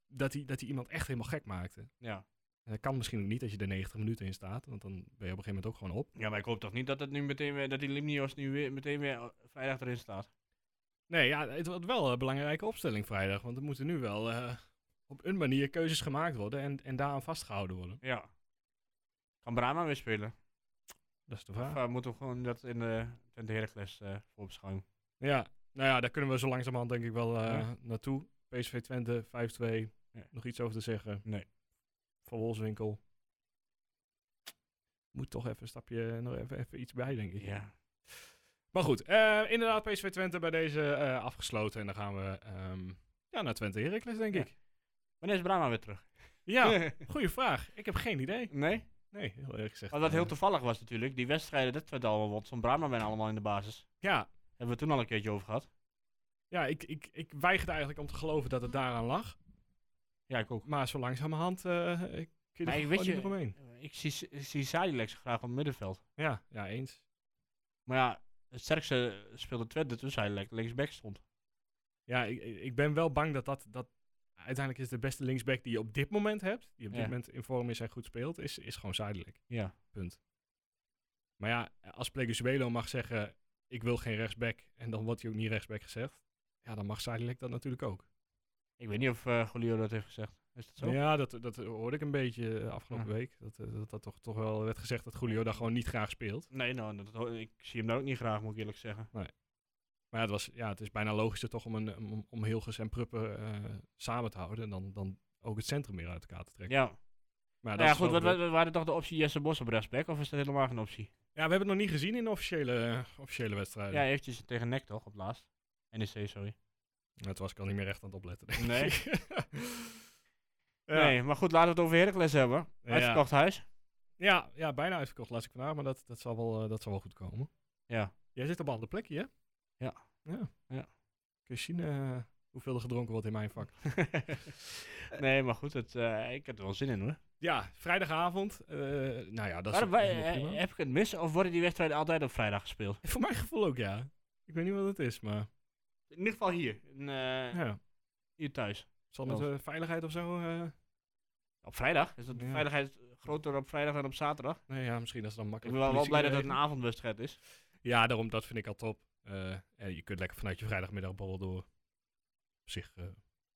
[SPEAKER 1] dat hij, dat hij iemand echt helemaal gek maakte.
[SPEAKER 2] Ja.
[SPEAKER 1] Dat kan misschien ook niet als je er 90 minuten in staat, want dan ben je op een gegeven moment ook gewoon op.
[SPEAKER 2] ja, maar ik hoop toch niet dat, het nu meteen weer, dat die Limnios nu weer, meteen weer eh, vrijdag erin staat.
[SPEAKER 1] Nee, ja, het wordt wel een belangrijke opstelling vrijdag, want er moeten nu wel eh, op een manier keuzes gemaakt worden en, en daaraan vastgehouden worden.
[SPEAKER 2] Ja. Kan Brahma weer spelen?
[SPEAKER 1] Dat is de
[SPEAKER 2] Of
[SPEAKER 1] vraag.
[SPEAKER 2] eh, moeten we gewoon dat in de Twente Heracles eh voor beschouwing?
[SPEAKER 1] Ja, nou ja, daar kunnen we zo langzamerhand denk ik wel eh,
[SPEAKER 2] Ja.
[SPEAKER 1] naartoe. PSV Twente, 5-2.
[SPEAKER 2] Ja.
[SPEAKER 1] Nog iets over te zeggen?
[SPEAKER 2] Nee.
[SPEAKER 1] Van Wolfswinkel. Moet toch even een stapje, nog even, even iets bij, denk ik.
[SPEAKER 2] Ja.
[SPEAKER 1] Maar goed, eh, inderdaad PSV Twente bij deze eh, afgesloten. En dan gaan we ehm, ja, naar Twente Heracles, denk
[SPEAKER 2] Ja.
[SPEAKER 1] ik.
[SPEAKER 2] Wanneer is Brahma weer terug?
[SPEAKER 1] Ja, goede vraag. Ik heb geen idee.
[SPEAKER 2] nee?
[SPEAKER 1] Nee, heel eerlijk gezegd.
[SPEAKER 2] Want wat heel
[SPEAKER 1] eh,
[SPEAKER 2] toevallig was natuurlijk, die wedstrijden, dat werd allemaal wat. Zo'n Brahma ben allemaal in de basis.
[SPEAKER 1] ja,
[SPEAKER 2] Hebben we het toen al een keertje over gehad.
[SPEAKER 1] ja ik, ik, ik weigerde eigenlijk om te geloven dat het daaraan lag.
[SPEAKER 2] Ja, ik ook.
[SPEAKER 1] Maar zo langzamerhand eh kun je er
[SPEAKER 2] weet
[SPEAKER 1] niet
[SPEAKER 2] je-
[SPEAKER 1] omheen.
[SPEAKER 2] Ik zie, ik zie Sadilek zo graag op het middenveld.
[SPEAKER 1] Ja, ja, eens.
[SPEAKER 2] Maar ja, het sterkste speelde Twente toen Sadilek linksback stond.
[SPEAKER 1] Ja, ik, ik ben wel bang dat dat, dat uiteindelijk is de beste linksback die je op dit moment hebt, die op dit
[SPEAKER 2] Ja.
[SPEAKER 1] moment in vorm is en goed speelt, is, is gewoon Zuidelijk.
[SPEAKER 2] Ja.
[SPEAKER 1] Punt. Maar ja, als Pleguzuelo mag zeggen, ik wil geen rechtsback, en dan wordt hij ook niet rechtsback gezegd, ja, dan mag Zuidelijk dat natuurlijk ook.
[SPEAKER 2] Ik weet niet of eh Golio dat heeft gezegd. Is dat zo?
[SPEAKER 1] Ja, dat, dat hoorde ik een beetje eh, afgelopen
[SPEAKER 2] Ja.
[SPEAKER 1] week. Dat, eh, dat dat toch, toch wel werd gezegd dat Julio daar gewoon niet graag speelt.
[SPEAKER 2] Nee, nou, dat, ik zie hem daar ook niet graag, moet ik eerlijk zeggen.
[SPEAKER 1] Maar ja, het, was, ja, het is bijna logischer toch om, een, om, om Hilgers en Pruppen samen te houden dan, dan ook het centrum meer uit elkaar te trekken.
[SPEAKER 2] Ja,
[SPEAKER 1] Maar
[SPEAKER 2] nou ja goed, wat,
[SPEAKER 1] de-
[SPEAKER 2] wat, waren toch de optie Jesse Bos op rechtsback, of is dat helemaal geen optie?
[SPEAKER 1] Ja, we hebben het nog niet gezien in de officiële, officiële wedstrijden.
[SPEAKER 2] Ja, eventjes tegen NEC toch, op laatst. NEC, sorry.
[SPEAKER 1] Het was ik al niet meer echt aan het opletten. denk
[SPEAKER 2] Nee?
[SPEAKER 1] ja.
[SPEAKER 2] Nee, maar goed, laten we het over Heracles hebben.
[SPEAKER 1] Ja.
[SPEAKER 2] Uitverkocht huis.
[SPEAKER 1] Ja, ja, bijna uitverkocht las ik vandaag, maar dat, dat, zal wel, eh, dat zal wel goed komen.
[SPEAKER 2] Ja.
[SPEAKER 1] Jij zit op een ander plekje, hè?
[SPEAKER 2] Ja.
[SPEAKER 1] Ja.
[SPEAKER 2] Ja.
[SPEAKER 1] Kun je zien hoeveel er gedronken wordt in mijn vak.
[SPEAKER 2] nee, maar goed, het, eh, ik heb er wel zin in hoor.
[SPEAKER 1] Ja, vrijdagavond. eh, nou ja, dat is,
[SPEAKER 2] heb ik het mis of worden die wedstrijden altijd op vrijdag gespeeld?
[SPEAKER 1] Voor mijn gevoel ook, ja. Ik weet niet wat het is, maar
[SPEAKER 2] In ieder geval hier. In, eh,
[SPEAKER 1] ja.
[SPEAKER 2] Hier thuis.
[SPEAKER 1] Zal met eh, veiligheid of zo? eh,
[SPEAKER 2] Op vrijdag? Is dat de
[SPEAKER 1] Ja.
[SPEAKER 2] veiligheid groter op vrijdag dan op zaterdag?
[SPEAKER 1] nee, ja, misschien dat is dan
[SPEAKER 2] Ik
[SPEAKER 1] makkelijk.
[SPEAKER 2] ben wel, wel blij dat het een avondwedstrijd is.
[SPEAKER 1] Ja, daarom, dat vind ik al top. Eh, en je kunt lekker vanuit je vrijdagmiddagborrel door. Op zich eh,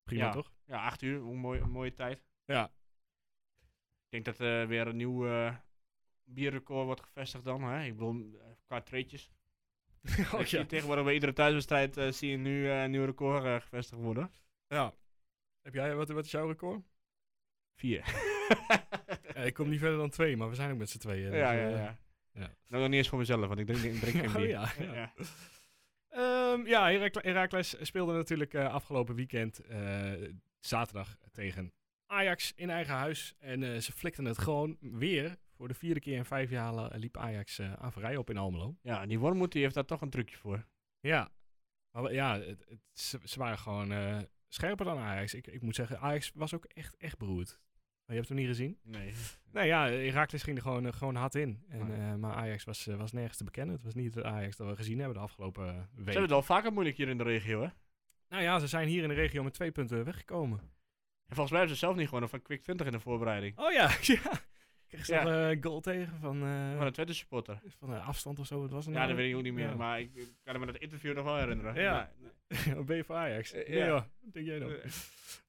[SPEAKER 1] prima, toch?
[SPEAKER 2] Ja, acht uur. Een mooie, een mooie tijd.
[SPEAKER 1] Ja.
[SPEAKER 2] Ik denk dat er weer een nieuw eh, bierrecord wordt gevestigd dan. Hè? Ik bedoel, eh, qua treetjes.
[SPEAKER 1] oh, ja.
[SPEAKER 2] Tegenwoordig bij iedere thuiswedstrijd eh, zie je nu eh, een nieuw record eh, gevestigd worden.
[SPEAKER 1] ja. Heb jij, wat, wat is jouw record?
[SPEAKER 2] Vier.
[SPEAKER 1] Ja, ik kom niet verder dan twee, maar we zijn ook met z'n tweeën.
[SPEAKER 2] ja,
[SPEAKER 1] dus,
[SPEAKER 2] ja, ja.
[SPEAKER 1] ja.
[SPEAKER 2] Nou, nog niet eens voor mezelf, want ik drink, ik drink geen
[SPEAKER 1] Oh,
[SPEAKER 2] bier.
[SPEAKER 1] ja, ja. Ehm, ja, Herakle- Heracles speelde natuurlijk afgelopen weekend zaterdag tegen Ajax in eigen huis. En ze flikten het gewoon weer. Voor de vierde keer in vijf jaar la- liep Ajax eh averij op in Almelo.
[SPEAKER 2] Ja, die Wormoed die heeft daar toch een trucje voor.
[SPEAKER 1] Ja, maar ja, het, het- ze, ze waren gewoon eh, scherper dan Ajax. Ik, ik moet zeggen, Ajax was ook echt, echt beroerd. Maar je hebt hem niet gezien?
[SPEAKER 2] Nee.
[SPEAKER 1] Nee, ja, Herakles ging er gewoon, eh, gewoon hard in. En,
[SPEAKER 2] Maar-
[SPEAKER 1] eh, maar Ajax was, eh, was nergens te bekennen. Het was niet het Ajax dat we gezien hebben de afgelopen eh,
[SPEAKER 2] Ze hebben het al vaker moeilijk hier in de regio, hè?
[SPEAKER 1] Nou ja, ze zijn hier in de regio met twee punten weggekomen.
[SPEAKER 2] En volgens mij hebben ze zelf niet gewonnen van Quick 20 in de voorbereiding.
[SPEAKER 1] Oh ja, ja. Ik kreeg
[SPEAKER 2] Ja.
[SPEAKER 1] zelf een goal tegen van, eh,
[SPEAKER 2] Van een Twente supporter.
[SPEAKER 1] van een afstand of zo. Het was een,
[SPEAKER 2] Ja, dat weet ik ook niet meer, maar ik ik kan me dat interview nog wel herinneren.
[SPEAKER 1] Ja.
[SPEAKER 2] Maar-
[SPEAKER 1] ben je voor Ajax?
[SPEAKER 2] Eh,
[SPEAKER 1] nee
[SPEAKER 2] ja.
[SPEAKER 1] wat denk jij dan?
[SPEAKER 2] Eh.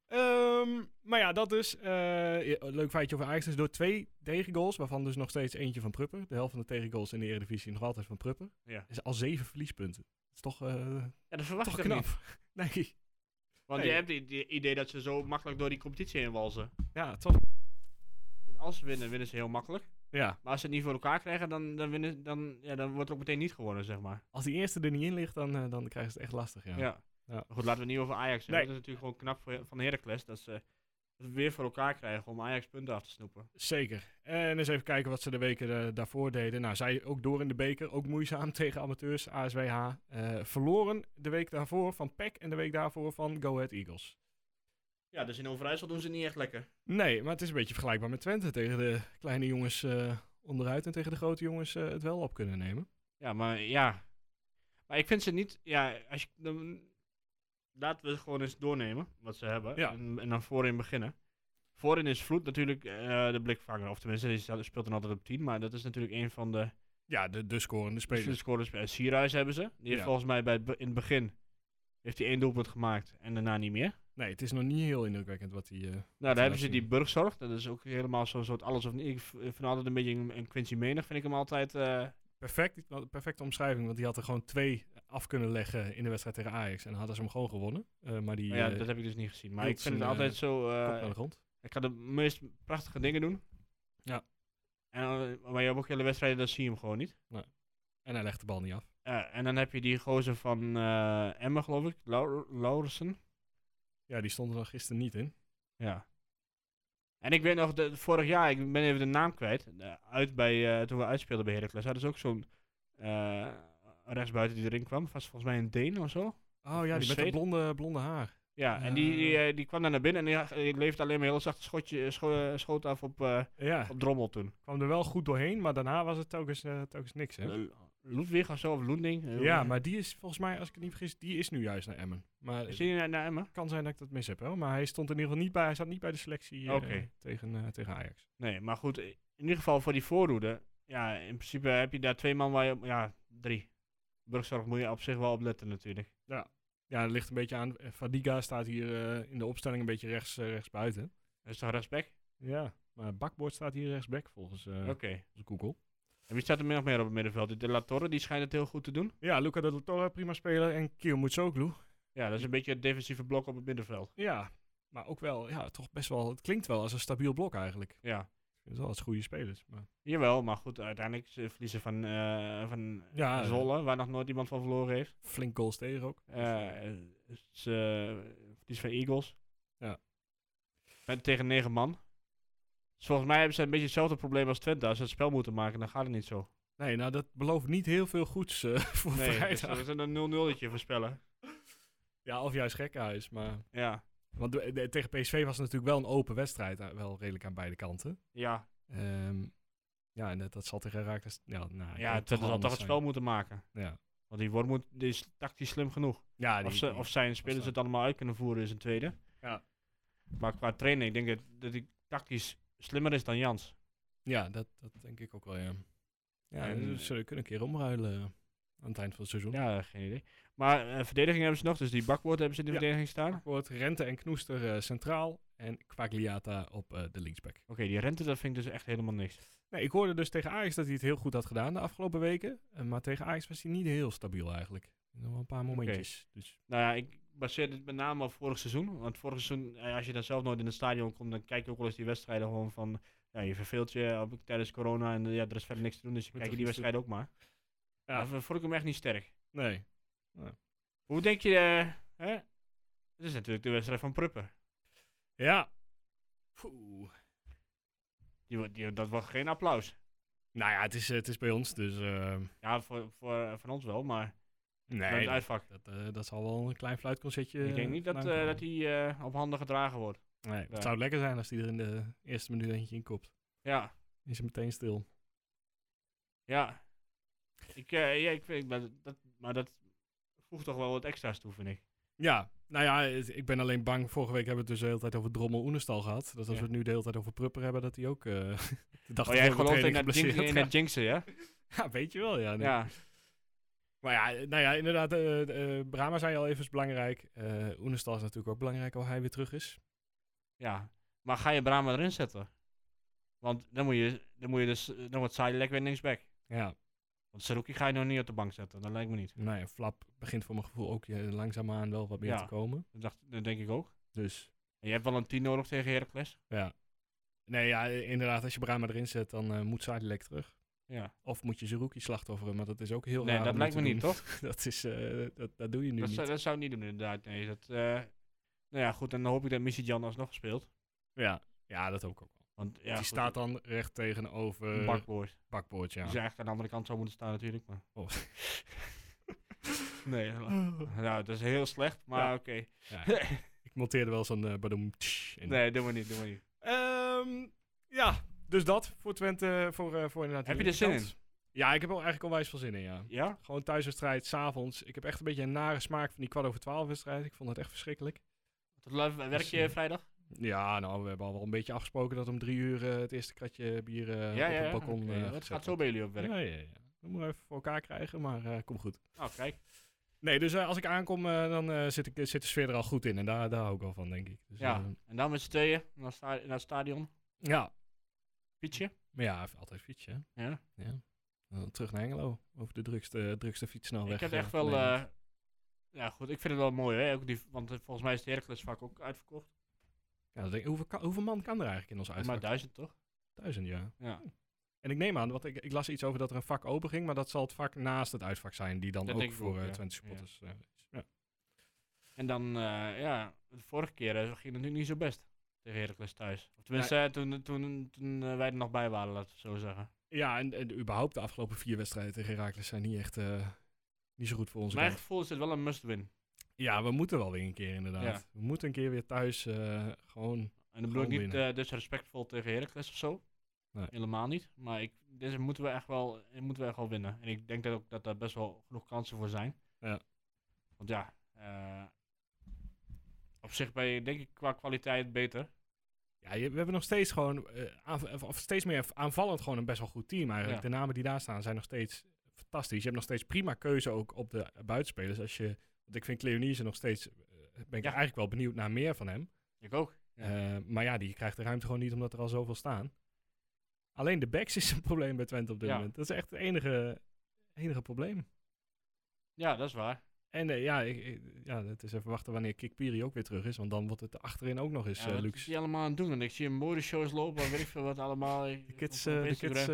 [SPEAKER 1] Ehm, maar ja, dat dus. eh, leuk feitje over Ajax. Dus door twee tegengoals, waarvan dus nog steeds eentje van Prupper. De helft van de tegengoals in de Eredivisie nog altijd van Prupper.
[SPEAKER 2] Ja.
[SPEAKER 1] Is al zeven verliespunten. Dat is toch, eh,
[SPEAKER 2] Ja, dat verwacht
[SPEAKER 1] toch
[SPEAKER 2] ik
[SPEAKER 1] knap.
[SPEAKER 2] niet.
[SPEAKER 1] Nee.
[SPEAKER 2] Want
[SPEAKER 1] Nee.
[SPEAKER 2] je hebt het idee dat ze zo makkelijk door die competitie heen walsen.
[SPEAKER 1] Ja, het was...
[SPEAKER 2] Als ze winnen, winnen ze heel makkelijk.
[SPEAKER 1] Ja,
[SPEAKER 2] Maar als ze het niet voor elkaar krijgen, dan, dan, winnen, dan, ja, dan wordt er ook meteen niet gewonnen, zeg maar.
[SPEAKER 1] als die eerste er niet in ligt, dan, eh, dan krijgen ze het echt lastig, ja.
[SPEAKER 2] Ja. Goed, laten we het niet over Ajax hebben.
[SPEAKER 1] Nee.
[SPEAKER 2] Dat is natuurlijk gewoon knap voor, van Heracles. Dat ze we weer voor elkaar krijgen om Ajax punten af te snoepen.
[SPEAKER 1] Zeker. En eens even kijken wat ze de weken eh, daarvoor deden. Nou, zij ook door in de beker, ook moeizaam tegen amateurs, ASWH. Eh, verloren de week daarvoor van PEC en de week daarvoor van Go Ahead Eagles.
[SPEAKER 2] Ja, dus in Overijssel doen ze het niet echt lekker.
[SPEAKER 1] Nee, maar het is een beetje vergelijkbaar met Twente. Tegen de kleine jongens eh, onderuit en tegen de grote jongens eh, het wel op kunnen nemen.
[SPEAKER 2] Ja, maar ja. Maar ik vind ze niet. Ja, als je. Dan, laten we gewoon eens doornemen wat ze hebben.
[SPEAKER 1] Ja.
[SPEAKER 2] En, en dan voorin beginnen. Voorin is Vloed natuurlijk eh, de blikvanger. Of tenminste, die speelt dan altijd op 10. Maar dat is natuurlijk een van de
[SPEAKER 1] Ja, de, de scorende spelers.
[SPEAKER 2] scorers. Uh, Sierhuis hebben ze. Die heeft
[SPEAKER 1] Ja.
[SPEAKER 2] volgens mij bij het in het begin. Heeft hij één doelpunt gemaakt en daarna niet meer.
[SPEAKER 1] Nee, het is nog niet heel indrukwekkend wat hij... eh,
[SPEAKER 2] Nou, daar hebben ze die burgzorg. Dat is ook helemaal zo'n soort alles of niet. Ik vind altijd een beetje een, Quincy Menig. Vind ik hem altijd. eh,
[SPEAKER 1] perfect, perfecte omschrijving, want die had er gewoon twee af kunnen leggen in de wedstrijd tegen Ajax. En dan hadden ze hem gewoon gewonnen. Eh, maar die
[SPEAKER 2] ja,
[SPEAKER 1] eh,
[SPEAKER 2] dat heb ik dus niet gezien. Maar ik vind het altijd
[SPEAKER 1] eh,
[SPEAKER 2] zo. eh,
[SPEAKER 1] naar de grond.
[SPEAKER 2] Ik ga de meest prachtige dingen doen.
[SPEAKER 1] Ja.
[SPEAKER 2] En, eh, maar je hebt ook hele wedstrijden, dat zie je hem gewoon niet.
[SPEAKER 1] En hij legt de bal niet af.
[SPEAKER 2] Eh, en dan heb je die gozer van eh Emma, geloof ik, Lau- Laurensen.
[SPEAKER 1] Ja, die stond er nog gisteren niet in.
[SPEAKER 2] Ja. En ik weet nog, de, vorig jaar, ik ben even de naam kwijt, uit bij, eh, toen we uitspeelden bij Heracles, hadden ze ook zo'n eh rechtsbuiten die erin kwam. Was volgens mij een Deen of zo.
[SPEAKER 1] Oh ja, die met dat blonde, blonde haar.
[SPEAKER 2] Ja, en die, die, eh, die kwam daar naar binnen en die, die leefde alleen maar heel zacht schotje, scho- schoot af op, eh,
[SPEAKER 1] Ja,
[SPEAKER 2] op Drommel toen.
[SPEAKER 1] kwam er wel goed doorheen, maar daarna was het telkens, telkens niks. Hè?
[SPEAKER 2] Ludwig of zo, of Loending.
[SPEAKER 1] Ja, maar die is volgens mij, als ik het niet vergis, die is nu juist naar Emmen. Maar
[SPEAKER 2] Is die naar,
[SPEAKER 1] het kan zijn dat ik dat mis heb, hoor. Maar hij stond in ieder geval niet bij, hij zat niet bij de selectie eh, tegen, eh, tegen Ajax.
[SPEAKER 2] Nee, maar goed, in ieder geval voor die voorhoede. Ja, in principe heb je daar twee man waar je... op- Ja, drie. Burgzorg moet je op zich wel op letten natuurlijk.
[SPEAKER 1] Ja, dat ligt een beetje aan. eh, Fadiga staat hier in de opstelling een beetje rechts, rechts buiten.
[SPEAKER 2] Dat is toch respect?
[SPEAKER 1] Ja, maar Bakboord staat hier rechtsback volgens,
[SPEAKER 2] Oké.
[SPEAKER 1] volgens Google.
[SPEAKER 2] En wie staat er nog meer op het middenveld? De La Torre, die schijnt het heel goed te doen.
[SPEAKER 1] Ja, Luca de la Torre, prima speler. En Kiel Mutsoglu.
[SPEAKER 2] Ja, dat is een beetje het defensieve blok op het middenveld.
[SPEAKER 1] Ja, maar ook wel, ja, toch best wel, het klinkt wel als een stabiel blok eigenlijk.
[SPEAKER 2] Ja.
[SPEAKER 1] Het is wel als goede spelers. Maar
[SPEAKER 2] Jawel, maar goed, uiteindelijk ze verliezen van, eh van
[SPEAKER 1] Ja,
[SPEAKER 2] Zolle, waar nog nooit iemand van verloren heeft.
[SPEAKER 1] flink goals tegen ook.
[SPEAKER 2] Eh ze verliezen van Eagles.
[SPEAKER 1] Ja.
[SPEAKER 2] Met, tegen negen man. Dus volgens mij hebben ze een beetje hetzelfde probleem als Twente. Als ze het spel moeten maken, dan gaat het niet zo.
[SPEAKER 1] Nee, nou dat belooft niet heel veel goeds eh, voor
[SPEAKER 2] Nee,
[SPEAKER 1] vrijdag.
[SPEAKER 2] dat is een 0-0'tje voorspellen.
[SPEAKER 1] Ja, of juist gekhuis. Maar,
[SPEAKER 2] Ja,
[SPEAKER 1] want de- de- tegen PSV was het natuurlijk wel een open wedstrijd. eh, wel redelijk aan beide kanten.
[SPEAKER 2] ja,
[SPEAKER 1] Ehm, ja, en dat, dat zal tegen Herakles... Ja, nou,
[SPEAKER 2] ja Twente zal toch het spel moeten maken.
[SPEAKER 1] Ja,
[SPEAKER 2] Want die Wormoed die is tactisch slim genoeg.
[SPEAKER 1] ja die,
[SPEAKER 2] of, ze,
[SPEAKER 1] die-
[SPEAKER 2] of zijn spelers het allemaal uit kunnen voeren is een tweede.
[SPEAKER 1] Ja.
[SPEAKER 2] Maar qua trainen, ik denk dat, dat hij tactisch slimmer is dan Jans.
[SPEAKER 1] ja dat, dat denk ik ook wel, ja. Ja,
[SPEAKER 2] En,
[SPEAKER 1] ze kunnen een keer omruilen eh, aan het eind van het seizoen.
[SPEAKER 2] Ja, geen idee. Maar eh, verdediging hebben ze nog, dus die bakwoord hebben ze in de
[SPEAKER 1] Ja.
[SPEAKER 2] verdediging staan. Oké,
[SPEAKER 1] Wordt Rente en Knoester eh, centraal en Quagliata op eh, de linksback.
[SPEAKER 2] die rente, dat vind ik dus echt helemaal niks.
[SPEAKER 1] Nee, ik hoorde dus tegen Ajax dat hij het heel goed had gedaan de afgelopen weken. Eh, maar tegen Ajax was hij niet heel stabiel eigenlijk. Nog wel een paar momentjes. Dus
[SPEAKER 2] Nou ja, ik baseer dit met name op vorig seizoen. Want vorig seizoen, eh, als je dan zelf nooit in het stadion komt, dan kijk je ook wel eens die wedstrijden gewoon van... Ja, je verveelt je tijdens corona en eh, ja, er is verder niks te doen, dus je kijkt die
[SPEAKER 1] iets
[SPEAKER 2] wedstrijd ook maar.
[SPEAKER 1] Ja.
[SPEAKER 2] Ja. vond ik hem echt niet sterk.
[SPEAKER 1] nee.
[SPEAKER 2] Hoe denk je, eh, hè? Het is natuurlijk de wedstrijd van Pruppen.
[SPEAKER 1] Ja. Poeh.
[SPEAKER 2] Die, wordt- die, dat wordt geen applaus.
[SPEAKER 1] Nou ja, het is, het is bij ons, dus... eh,
[SPEAKER 2] Ja, voor, voor, van ons wel, maar
[SPEAKER 1] nee,
[SPEAKER 2] het
[SPEAKER 1] dat,
[SPEAKER 2] uitvak.
[SPEAKER 1] dat, eh, dat zal wel een klein fluitconcertje
[SPEAKER 2] ik denk niet dat, eh,
[SPEAKER 1] komen.
[SPEAKER 2] dat hij eh, op handen gedragen wordt.
[SPEAKER 1] Nee, het
[SPEAKER 2] Ja.
[SPEAKER 1] zou lekker zijn als hij er in de eerste minuut eentje in kopt.
[SPEAKER 2] Ja,
[SPEAKER 1] Is hij meteen stil.
[SPEAKER 2] ja. Ik, eh, ja, ik vind, maar dat, maar dat voegt toch wel wat extra's toe, vind ik.
[SPEAKER 1] Ja, nou ja, ik ben alleen bang. Vorige week hebben we het dus de hele tijd over Drommel Oenestal gehad. Dat als
[SPEAKER 2] Ja.
[SPEAKER 1] we het nu de hele tijd over Prupper hebben, dat hij ook eh de dag
[SPEAKER 2] Oh, jij gelooft in dat, jinxen, ja?
[SPEAKER 1] Ja, weet je wel, ja. nee.
[SPEAKER 2] Ja.
[SPEAKER 1] Maar ja, nou ja, inderdaad, eh eh, Brahma zei al even is belangrijk. Eh Oenestal is natuurlijk ook belangrijk als hij weer terug is.
[SPEAKER 2] ja. Maar ga je Brahma erin zetten? Want dan moet je, dan moet je dus, dan wordt lekker weer linksback.
[SPEAKER 1] Ja.
[SPEAKER 2] Want Saruki ga je nog niet op de bank zetten, dat lijkt me niet.
[SPEAKER 1] Nou ja, Flap begint voor mijn gevoel ook langzaamaan wel wat meer
[SPEAKER 2] Ja.
[SPEAKER 1] te komen.
[SPEAKER 2] Dat, dacht, dat denk ik ook.
[SPEAKER 1] Dus
[SPEAKER 2] En je hebt wel een 10 nodig tegen Heracles.
[SPEAKER 1] ja. Nee, ja, inderdaad, als je Brahma erin zet, dan moet Sadilek terug.
[SPEAKER 2] Ja.
[SPEAKER 1] Of moet je Zerouki slachtofferen, maar dat is ook heel
[SPEAKER 2] Nee,
[SPEAKER 1] raar
[SPEAKER 2] dat lijkt me niet, toch?
[SPEAKER 1] dat, is, eh, dat, dat doe je nu
[SPEAKER 2] Dat
[SPEAKER 1] niet.
[SPEAKER 2] zou, dat zou ik niet doen inderdaad. Nee, dat, eh, nou ja, goed. En dan hoop ik dat Missy Jan alsnog speelt.
[SPEAKER 1] Ja. ja, dat hoop ik ook wel.
[SPEAKER 2] Want ja,
[SPEAKER 1] die
[SPEAKER 2] goed,
[SPEAKER 1] staat dan recht tegenover
[SPEAKER 2] bakboord.
[SPEAKER 1] bakboord, ja.
[SPEAKER 2] Zou eigenlijk aan de andere kant zou moeten staan natuurlijk. Maar.
[SPEAKER 1] Oh.
[SPEAKER 2] nee, nou, dat is heel slecht, maar
[SPEAKER 1] Ja.
[SPEAKER 2] oké.
[SPEAKER 1] Ja, ik monteerde wel zo'n uh, badoem tsch in.
[SPEAKER 2] Nee, doe maar niet, doe maar niet.
[SPEAKER 1] Ehm, ja, dus dat voor Twente, voor, eh, voor inderdaad.
[SPEAKER 2] Heb je er zin
[SPEAKER 1] linkerkant. Ja, ik heb er eigenlijk onwijs veel zin in, ja.
[SPEAKER 2] Ja?
[SPEAKER 1] Gewoon thuiswedstrijd, s'avonds. Ik heb echt een beetje een nare smaak van die kwart over twaalf wedstrijd. Ik vond het echt verschrikkelijk.
[SPEAKER 2] Tot live- werk
[SPEAKER 1] Dus,
[SPEAKER 2] je
[SPEAKER 1] eh,
[SPEAKER 2] vrijdag?
[SPEAKER 1] Ja, nou, we hebben al wel een beetje afgesproken dat om drie uur eh, het eerste kratje bier eh,
[SPEAKER 2] ja,
[SPEAKER 1] op
[SPEAKER 2] ja,
[SPEAKER 1] het balkon eh,
[SPEAKER 2] dat gaat zo bij jullie op werk.
[SPEAKER 1] Ja, ja, ja. Dat moeten we even voor elkaar krijgen, maar eh kom goed.
[SPEAKER 2] Nou, kijk.
[SPEAKER 1] Nee, dus eh, als ik aankom, eh, dan eh, zit, ik, zit de sfeer er al goed in. En daar, daar hou ik wel van, denk ik. Dus,
[SPEAKER 2] Ja.
[SPEAKER 1] eh,
[SPEAKER 2] En dan met z'n tweeën naar, sta- naar het stadion.
[SPEAKER 1] ja.
[SPEAKER 2] Fietsje.
[SPEAKER 1] Maar ja, altijd fietsen.
[SPEAKER 2] Ja.
[SPEAKER 1] Ja. Dan terug naar Engelo. Over de drukste, drukste fietssnelweg.
[SPEAKER 2] ik heb
[SPEAKER 1] eh,
[SPEAKER 2] echt wel... Eh, ja, goed. Ik vind het wel mooi, hè. Ook die, want eh, volgens mij is het Heracles vaak ook uitverkocht.
[SPEAKER 1] ja, denk ik, hoeveel, hoeveel man kan er eigenlijk in ons
[SPEAKER 2] Maar
[SPEAKER 1] uitvak?
[SPEAKER 2] duizend, toch?
[SPEAKER 1] Duizend, ja.
[SPEAKER 2] Ja.
[SPEAKER 1] En ik neem aan, want ik, ik las iets over dat er een vak open ging, maar dat zal het vak naast het uitvak zijn, die dan
[SPEAKER 2] Dat
[SPEAKER 1] ook voor
[SPEAKER 2] ook,
[SPEAKER 1] eh
[SPEAKER 2] ja.
[SPEAKER 1] Twente
[SPEAKER 2] Ja.
[SPEAKER 1] supporters eh, is. Ja.
[SPEAKER 2] En dan, eh, ja, de vorige keer eh, ging het natuurlijk niet zo best tegen Heracles thuis. Of tenminste, eh, toen, toen, toen eh, wij er nog bij waren, laten we zo zeggen.
[SPEAKER 1] Ja, en, en überhaupt de afgelopen vier wedstrijden tegen Herakles zijn niet echt eh, niet zo goed voor onze
[SPEAKER 2] Mijn
[SPEAKER 1] kant.
[SPEAKER 2] gevoel is het wel een must-win.
[SPEAKER 1] Ja, we moeten wel weer een keer inderdaad.
[SPEAKER 2] Ja.
[SPEAKER 1] We moeten een keer weer thuis eh, gewoon...
[SPEAKER 2] En dan bedoel ik niet eh disrespectvol tegen Heracles of zo.
[SPEAKER 1] Nee.
[SPEAKER 2] Helemaal niet. Maar ik, deze moeten we echt wel, moeten we echt wel winnen. En ik denk dat ook dat daar best wel genoeg kansen voor zijn.
[SPEAKER 1] Ja.
[SPEAKER 2] Want ja, eh, op zich ben je denk ik qua kwaliteit beter.
[SPEAKER 1] Ja, je- we hebben nog steeds gewoon, eh, aanv- of steeds meer aanvallend gewoon een best wel goed team eigenlijk.
[SPEAKER 2] Ja.
[SPEAKER 1] De namen die daar staan zijn nog steeds fantastisch. Je hebt nog steeds prima keuze ook op de buitenspelers. Als je, want ik vind Cleonice nog steeds, eh, ben ik
[SPEAKER 2] Ja.
[SPEAKER 1] eigenlijk wel benieuwd naar meer van hem.
[SPEAKER 2] Ik ook. Ja.
[SPEAKER 1] Eh, maar ja, die krijgt de ruimte gewoon niet omdat er al zoveel staan. Alleen de backs is een probleem bij Twente op dit moment. Dat is echt het enige, enige probleem.
[SPEAKER 2] ja, dat is waar.
[SPEAKER 1] En eh, ja, ik, ik- ja, het is even wachten wanneer Kikpiri ook weer terug is. Want dan wordt het achterin ook nog eens
[SPEAKER 2] Ja,
[SPEAKER 1] eh,
[SPEAKER 2] wat is
[SPEAKER 1] luxe.
[SPEAKER 2] die allemaal aan het doen? En ik zie hem modeshows lopen en weet ik veel wat allemaal.
[SPEAKER 1] De kids, eh, de kids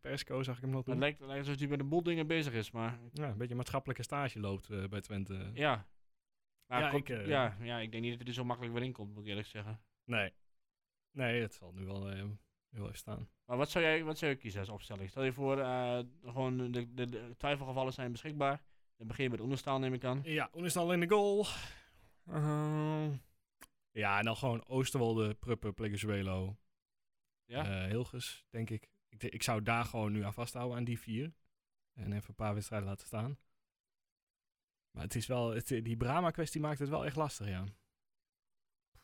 [SPEAKER 1] persco zag ik hem nog
[SPEAKER 2] het
[SPEAKER 1] doen.
[SPEAKER 2] lijkt, het lijkt alsof hij met een boel dingen bezig is, maar
[SPEAKER 1] Ja, een beetje maatschappelijke stage loopt bij Twente.
[SPEAKER 2] ja. Maar
[SPEAKER 1] Ja,
[SPEAKER 2] komt-
[SPEAKER 1] ik,
[SPEAKER 2] ja, ja, ik denk niet dat hij er zo makkelijk weer in komt, moet ik eerlijk zeggen.
[SPEAKER 1] Nee. Nee, het zal nu wel eh, heel even staan.
[SPEAKER 2] Maar wat zou jij, wat zou je kiezen als opstelling? Stel je voor, gewoon de, de, de twijfelgevallen zijn beschikbaar. Dan begin je met Oenestal, neem ik aan.
[SPEAKER 1] Ja, Oenestal in de goal. Ehm, ja, en dan gewoon Oosterwolde, Pruppen, Pleguezuelo,
[SPEAKER 2] Ja?
[SPEAKER 1] eh, Hilgers, denk ik. ik. Ik zou daar gewoon nu aan vasthouden, aan die vier. En even een paar wedstrijden laten staan. Maar het is wel, het, die Brahma-kwestie maakt het wel echt lastig, ja.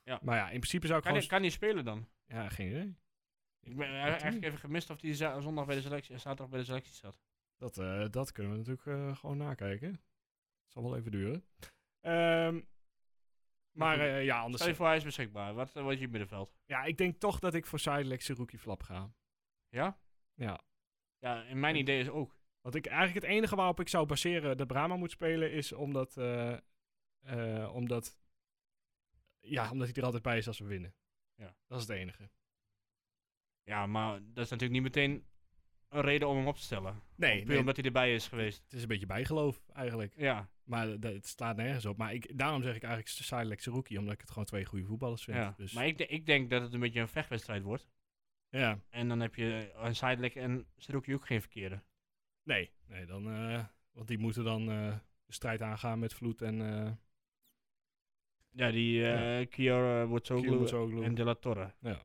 [SPEAKER 2] Ja.
[SPEAKER 1] Maar ja, in principe zou ik
[SPEAKER 2] kan,
[SPEAKER 1] gewoon...
[SPEAKER 2] hij, kan hij spelen dan?
[SPEAKER 1] Ja, geen idee.
[SPEAKER 2] Ik ben eigenlijk even gemist of hij zondag bij de selectie, zaterdag bij de selectie zat.
[SPEAKER 1] Dat, eh, dat kunnen we natuurlijk eh, gewoon nakijken. Het zal wel even duren. Ehm, maar eh, ja, anders...
[SPEAKER 2] Stel je voor, hij is beschikbaar. Wat uh, wordt je middenveld?
[SPEAKER 1] Ja, ik denk toch dat ik voor Sidelec Rookie Flap ga.
[SPEAKER 2] Ja?
[SPEAKER 1] Ja.
[SPEAKER 2] Ja, en mijn idee is ook.
[SPEAKER 1] Want ik, eigenlijk het enige waarop ik zou baseren dat Brahma moet spelen is omdat, eh, eh, omdat, ja, omdat hij er altijd bij is als we winnen.
[SPEAKER 2] Ja.
[SPEAKER 1] Dat is het enige.
[SPEAKER 2] Ja, maar dat is natuurlijk niet meteen een reden om hem op te stellen.
[SPEAKER 1] Nee,
[SPEAKER 2] Puur
[SPEAKER 1] nee,
[SPEAKER 2] omdat hij erbij is geweest.
[SPEAKER 1] het is een beetje bijgeloof eigenlijk.
[SPEAKER 2] Ja,
[SPEAKER 1] Maar dat- het slaat nergens op. Maar ik, daarom zeg ik eigenlijk Sidelec Rookie, omdat ik het gewoon twee goede voetballers vind.
[SPEAKER 2] ja.
[SPEAKER 1] Dus,
[SPEAKER 2] maar ik, ik denk dat het een beetje een vechtwedstrijd wordt.
[SPEAKER 1] ja,
[SPEAKER 2] En dan heb je een Sidelek en Seruki ook geen verkeerde.
[SPEAKER 1] nee, nee dan, eh, want die moeten dan eh, de strijd aangaan met Vloed en uh,
[SPEAKER 2] Ja, die eh Kior Wutzoglu en De La Torre.
[SPEAKER 1] Ja.